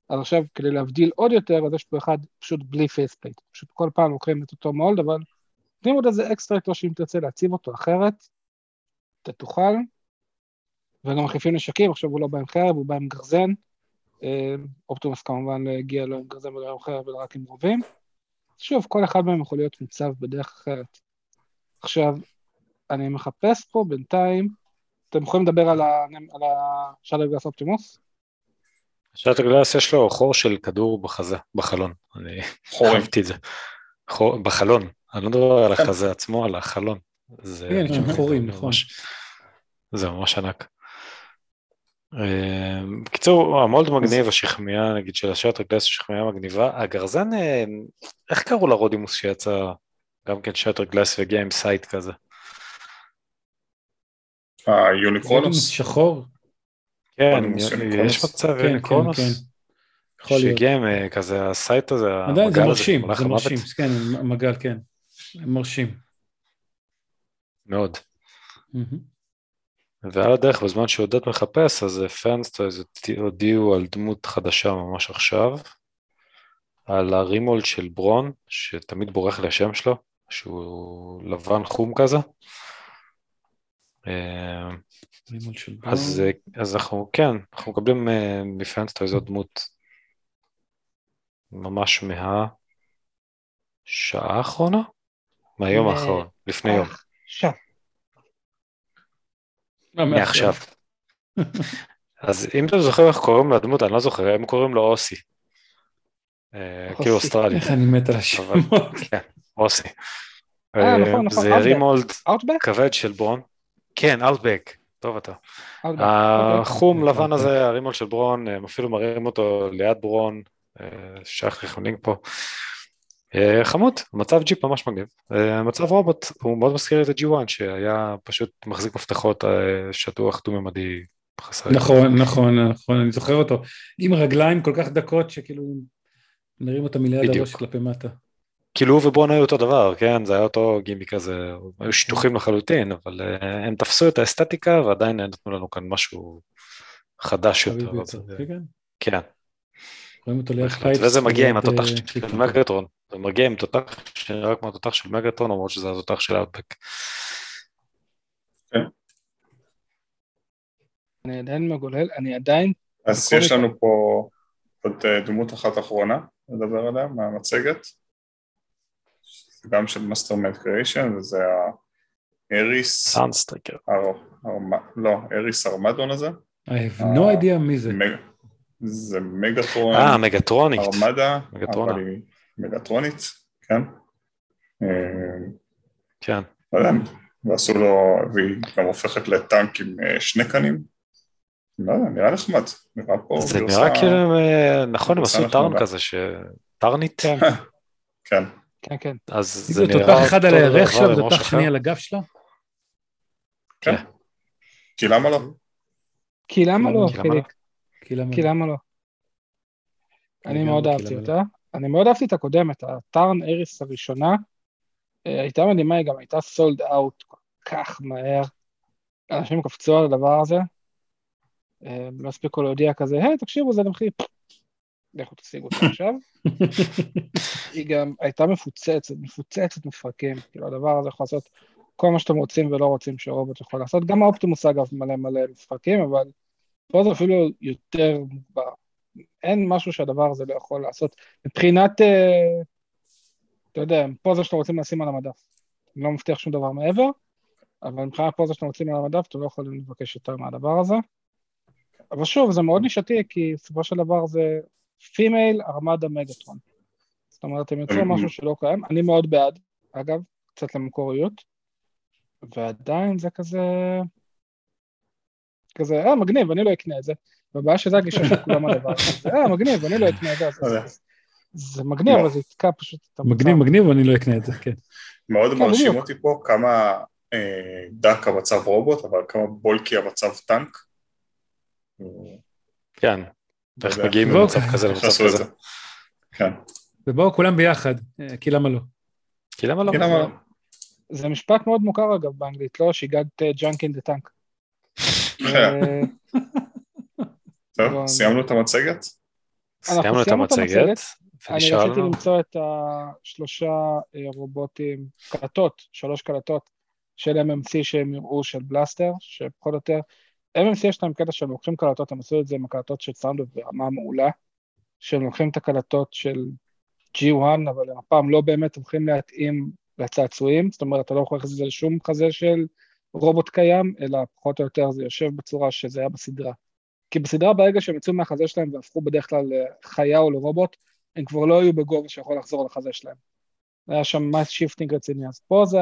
אז עכשיו, כדי להבדיל עוד יותר, אז יש פה אחד פשוט בלי faceplate. פשוט כל פעם לוקחים את אותו mold, אבל נותנים עוד איזה אקסטרה איתו שאם תרצה להציב אותו אחרת, אתה תוכל. וגם מחליפים נשקים, עכשיו הוא לא בא עם חרב, הוא בא עם גרזן. אה, אופטימוס כמובן הגיע לא עם גרזן ולא עם חרב, אלא רק עם רובים. שוב, כל אחד מהם יכול להיות מוצב בדרך אחרת. עכשיו, אני מחפש פה בינתיים, אתם יכולים לדבר על, ה... על אופטימוס? שאלת הגלס יש לו חור של כדור בחזה, בחלון, אני. אהבתי את זה. חור, בחלון, אני לא מדבר על החזה עצמו, על החלון. זה כן, יש שם חורים, זה נכון. זה ממש ענק. אה, בקיצור, המולד מגניב, השכמיה, נגיד של השאט הגלס, השכמיה מגניבה. הגרזן, אה, איך קראו לרודימוס שיצא גם כן Shattered Glass והגיע עם scythe כזה? היוניקרונוס. שחור? כן. יש מצב כן, כן? כן. יכול להיות. שהגיע עם כזה ה scythe הזה, עדיין זה המגל הזה, מרשים, מלאך זה. מרשים, כן, המגל, כן. מרשים. מאוד. ועל הדרך, בזמן שעודד מחפש, אז Fans Toys הודיעו על דמות חדשה ממש עכשיו, על הרימולד של ברון, שתמיד בורח לי השם שלו, שהוא לבן חום כזה. אה, אז. אה, אז אנחנו, כן, אנחנו מקבלים אה, מפנסטו איזו דמות ממש מהשעה האחרונה? מהיום האחרון, לפני יום, לא, מעכשיו. אז אם אתם זוכרים איך קוראים לדמות, אני לא זוכר, הם קוראים לו אוסי. אה. כאילו אוסטרלי, איך אני מת על השמות. כן, אוסי. אה, אה, נכון, נכון, זה. רימולד? כבד של ברון. כן, אאוטבק, טוב אתה. החום אוקיי. לבן הזה, הרימול של ברון, הם אפילו מראים אותו ליד ברון, אה, שייך לכונינג פה. אה, חמוד, מצב ג'יפ ממש מגניב. אה, מצב רובוט, הוא מאוד מזכיר את ה-G1 שהיה פשוט מחזיק מפתחות אה, שטוח דו-ממדי חסר. נכון, נכון, נכון, אני זוכר אותו. עם רגליים כל כך דקות שכאילו נרים אותה מליד. הראש כלפי מטה. כאילו הוא ו Brawn היו אותו דבר, כן? זה היה אותו גימיק כזה, היו שטוחים לחלוטין, אבל אה, הם תפסו את האסתטיקה ועדיין נתנו לנו כאן משהו חדש יותר. אה, כן, כן. כן. רואים אותו ליד Pipes. וזה מגיע עם התותח אה, של. מגטרון, זה מגיע עם תותח שנראה כמו התותח של מגטרון, למרות שזה התותח של Outback. אני עדיין מגולל, אני עדיין, אז יש. לנו פה עוד דמות אחת אחרונה לדבר עליה מהמצגת, גם של מאסטר מד קריאיישן וזה האריס, סאנסטריקר. הר- הרמ- לא, אריס ארמדון הזה, I have no idea מי זה. מג- זה מגטרון, אה, מגטרונית. ארמדה, מגטרונה. אבל היא מגטרונית, כן, אה, כן. לא יודע, ועשו לו, והיא גם הופכת לטנק עם אה, שני קנים, לא יודע, נראה נחמד, נראה פה זה נראה כאילו, אה, נכון, הם עשו טארן נחמדה. כזה, ש... טארנית? כן, כן, כן, כן. אז זה נראה תותח אחד על הירך שלו ותותח שני. על הגב שלו? למה לא? כי למה לא, כי למה לא? חיליק? כי למה? למה לא? אני מאוד כי אהבתי אותה. אני מאוד אהבתי את הקודמת, הטארן אריס הראשונה. אה, הייתה מדהימה, היא גם הייתה סולד אאוט כל כך מהר. אנשים קפצו על הדבר הזה. אה, לא הספיקו להודיע כזה, היי, תקשיבו, זה למחיר. לכו תשיגו אותה עכשיו. היא גם הייתה מפוצצת, מפוצצת מפרקים. כאילו, הדבר הזה יכול לעשות כל מה שאתם רוצים ולא רוצים שרובוט יכול לעשות. גם האופטימוס, אגב, מלא מלא מפרקים, אבל פה זה אפילו יותר מוגבר. אין משהו שהדבר הזה לא יכול לעשות. מבחינת, אה, אתה יודע, פוזה שאתם רוצים לשים על המדף. אני לא מבטיח שום דבר מעבר, אבל מבחינת פוזה שאתם רוצים על המדף, אתם לא יכולים לבקש יותר מהדבר הזה. אבל שוב, זה מאוד נישתי, כי בסופו של דבר זה פימייל ארמדה מגטרון. זאת אומרת, הם יוצרו משהו שלא קיים. אני מאוד בעד, אגב, קצת למקוריות, ועדיין זה כזה... כזה, אה, מגניב, אני לא אקנה את זה. והבעיה שזה הגישה של כולם על הדבר הזה. אה, מגניב, אני לא אקנה את זה. לא. אז- זה מגניב, אבל זה יתקע פשוט את המוצר. מגניב, מגניב, ואני לא אקנה את זה, כן. מאוד כן, מרשים. אותי פה כמה אה, דק המצב רובוט, אבל כמה bulky המצב טנק. כן. לא איך. מגיעים ואו, ממצב כזה למצב כזה. זה. כן. ובאו כולם ביחד, אה, כי למה לא? כי למה לא? כי למה לא? זה משפט מאוד מוכר אגב באנגלית, לא? she got junk in the tank. כן. טוב, סיימנו את המצגת? סיימנו את המצגת. אני רציתי. למצוא את השלושה אה, רובוטים, קלטות, שלוש קלטות של MMC שהם יראו של בלאסטר, שפחות או יותר, MMC יש להם קטע שהם לוקחים קלטות, הם עשו את זה עם הקלטות של סאונד ברמה מעולה, שהם לוקחים את הקלטות של G1, אבל הם הפעם לא באמת הולכים להתאים לצעצועים, זאת אומרת, אתה לא יכול להכניס את זה לשום חזה של רובוט קיים, אלא פחות או יותר זה יושב בצורה שזה היה בסדרה. כי בסדרה ברגע שהם יצאו מהחזה שלהם והפכו בדרך כלל לחיה או לרובוט, הם כבר לא היו בגובה שיכול לחזור לחזה שלהם. היה שם mass shifting רציני, אז פה זה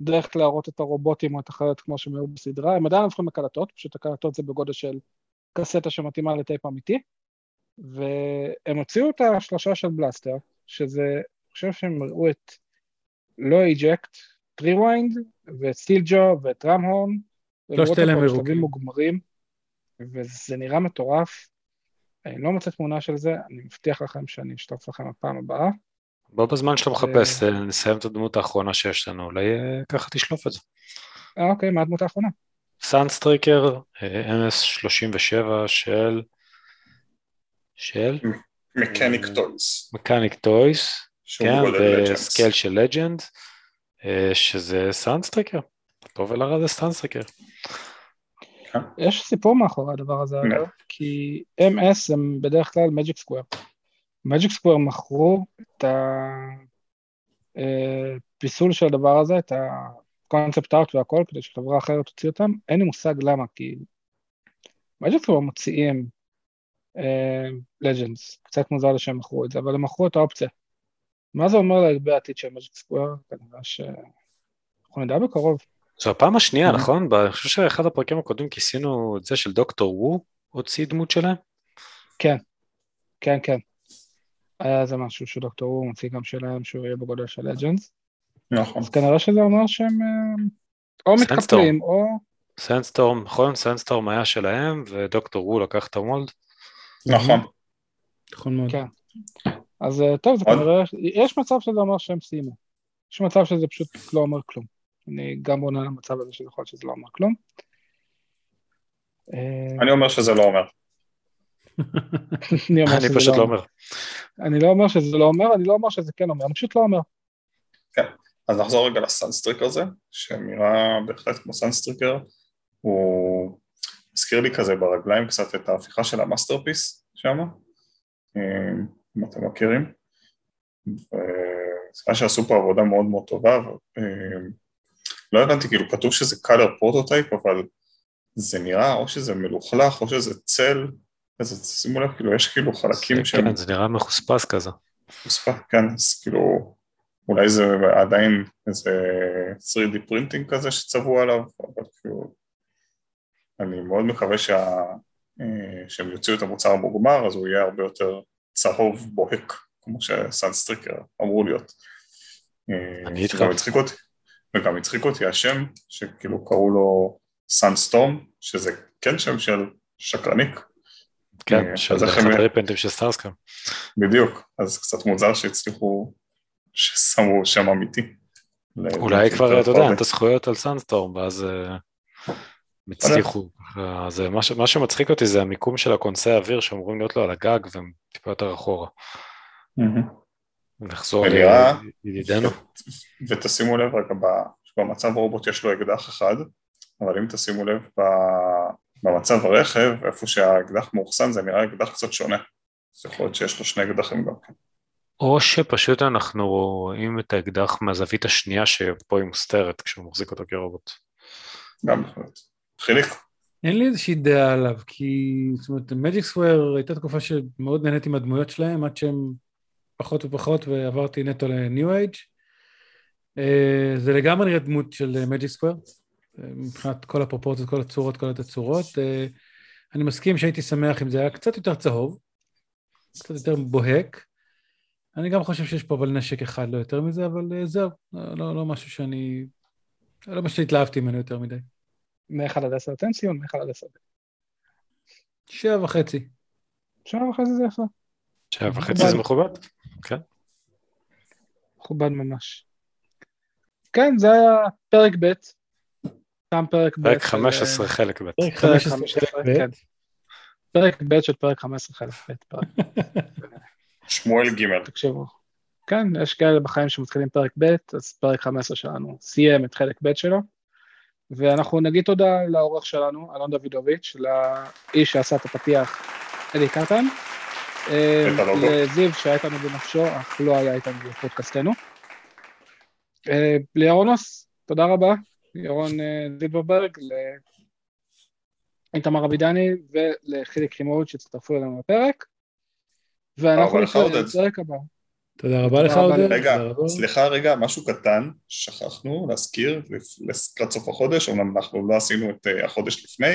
הדרך להראות את הרובוטים או את החיות כמו שהם היו בסדרה, הם עדיין הופכים לקלטות, פשוט הקלטות זה בגודל של קסטה שמתאימה לטייפ אמיתי, והם הוציאו את השלושה של בלאסטר, שזה, אני חושב שהם הראו את לא איג'קט, טריוויינד, ואת Steeljaw ואת Ramhorn, שלושת אלה הם ירוקים. מוגמרים, וזה נראה מטורף. אני לא מוצא תמונה של זה, אני מבטיח לכם שאני אשלוף לכם בפעם הבאה. בוא בזמן שאתה מחפש, אה, נסיים את הדמות האחרונה שיש לנו, אולי אה, ככה תשלוף את זה. אה, אוקיי, מה הדמות האחרונה? Sunstreaker, MS 37 של... של Mechanic אה, Toys. Mechanic Toys, כן. ב scale של Legend. אה, שזה Sunstreaker. לטוב ולרע זה Sunstreaker. יש סיפור מאחורי הדבר הזה. אגב, כי MS הם בדרך כלל Magic Square. Magic Square מכרו את הפיסול של הדבר הזה, את ה concept art והכל, כדי שחברה אחרת תוציא אותם, אין לי מושג למה, כי מג'יק סקוואר מוציאים לג'נדס, קצת מוזר לי שהם מכרו את זה, אבל הם מכרו את האופציה. מה זה אומר לגבי העתיד של מג'יק סקוואר? כנראה שאנחנו נדע בקרוב. זו הפעם השנייה, Mhm. נכון? אני חושב שאחד הפרקים הקודמים כיסינו את זה של דוקטור וו, הוציא דמות שלהם. כן, כן, כן. היה איזה משהו שדוקטור הוא מוציא גם שלהם שהוא יהיה בגודל של לג'נדס. נכון. אז כנראה שזה אומר שהם אה, או. מתקפלים או... Sunstorm, נכון? Sunstorm היה שלהם, ודוקטור וו לקח את ה mold. נכון. נכון מאוד. כן. אז אה, טוב, זה? כנראה... יש מצב שזה אומר שהם סיימו. יש מצב שזה פשוט לא אומר כלום. אני גם בונה על המצב הזה שיכול להיות שזה לא אומר כלום. אה, אני אומר שזה לא אומר. אני אומר אני שזה פשוט לא אומר. אני לא אומר שזה לא אומר, אני לא אומר שזה כן אומר, אני פשוט לא אומר. אז נחזור רגע ל Sunstreaker הזה, שנראה בהחלט כמו Sunstreaker, הוא הזכיר לי כזה ברגליים קצת את ההפיכה של ה Masterpiece שם, אם אתם מכירים. ונראה שעשו פה עבודה מאוד מאוד טובה, ו- לא הבנתי, כאילו כתוב שזה color prototype, אבל זה נראה או שזה מלוכלך או שזה צל, אז שימו לב, כאילו יש כאילו חלקים שהם כן, זה נראה מחוספס כזה. מחוספס, כן, אז כאילו, אולי זה עדיין איזה 3D printing כזה שצבעו עליו, אבל כאילו, אני מאוד מקווה שה... אה, שהם יוציאו את המוצר המוגמר, אז הוא יהיה הרבה יותר צהוב בוהק, כמו ש Sunstreaker אמור להיות. אה, אני איתך. גם הצחיק אותי, וגם הצחיק אותי השם, שכאילו קראו לו Sunstorm, שזה כן שם של שקרניק. כן, אה, של אחד הריפנטים של סטארסקרם. בדיוק, אז קצת מוזר שהצליחו, ששמו שם אמיתי. אולי כבר, אתה יודע. את הזכויות על סאנסטורם, ואז הם הצליחו. זה מה ש- מה שמצחיק אותי זה המיקום של הקונסי האוויר שאמורים להיות לו על הגג והם טיפה יותר אחורה. נחזור לידידנו. ותשימו לב רגע, במצב רובוט יש לו אקדח אחד, אבל אם תשימו לב במצב הרכב, איפה שהאקדח מאוחסן זה נראה אקדח קצת שונה. אז יכול להיות שיש לו שני אקדחים גם כן. או שפשוט אנחנו רואים את האקדח מהזווית השנייה שפה היא מוסתרת כשהוא מחזיק אותו כרובוט. גם בהחלט. חיליק, אין לי איזושהי דעה עליו, כי זאת אומרת, מג'יק סוואר הייתה תקופה שמאוד נהניתי מהדמויות שלהם, עד שהם פחות ופחות, ועברתי נטו לניו אייג'. זה לגמרי נראה דמות של מג'יק סוואר, מבחינת כל הפרופורציות, כל הצורות, כל התצורות. אה, אני מסכים שהייתי שמח אם זה היה קצת יותר צהוב, קצת יותר בוהק. אני גם חושב שיש פה אבל נשק אחד, לא יותר מזה, אבל אה, זהו, לא, לא, לא משהו שאני... לא משהו שהתלהבתי ממנו יותר מדי. מ-1 עד 10 תן ציון, מ-1 עד 10. שבע וחצי. שעה וחצי זה יפה, שעה וחצי זה מכובד? מכובד ממש. כן, זה היה פרק ב', תם פרק ב'. פרק של, 15 חלק ב'. פרק פרק 15 15, ב'. כן. פרק ב' של פרק 15 חלק ב'. שמואל ג' תקשיבו. כן, יש כאלה בחיים שמתחילים פרק ב', אז פרק 15 שלנו סיים את חלק ב' שלו, ואנחנו נגיד תודה לעורך שלנו, אלון דוידוביץ', לאיש שעשה את הפתיח, אלי קטן, אה, הלוגו. לזיו שהיה איתנו בנפשו, אך לא היה איתנו בפודקאסטנו. אה, לירונוס, תודה רבה, ירון אה, זילברברג, לאיתמר אבידני ולחיליק חימוביץ' שהצטרפו אלינו לפרק. ואנחנו נתראה. בפרק הבא. תודה רבה לך. עודד. רגע. סליחה רגע, משהו קטן, שכחנו להזכיר לקראת סוף החודש, אומנם אנחנו לא עשינו את אה, החודש לפני,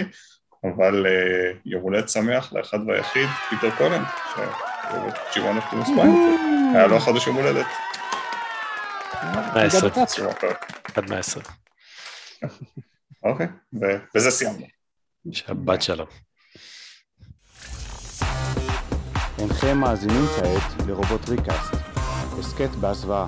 אבל אה, יום הולדת שמח לאחד והיחיד, פיטר קולן, שהוא ג'יוון אופטימוס פריים, היה לו החודש יום הולדת, 120. עד 110. אוקיי, ובזה סיימנו. שהבת שלו. אינכם מאזינים כעת לרובוט ריקאסט, הסכת בהסוואה.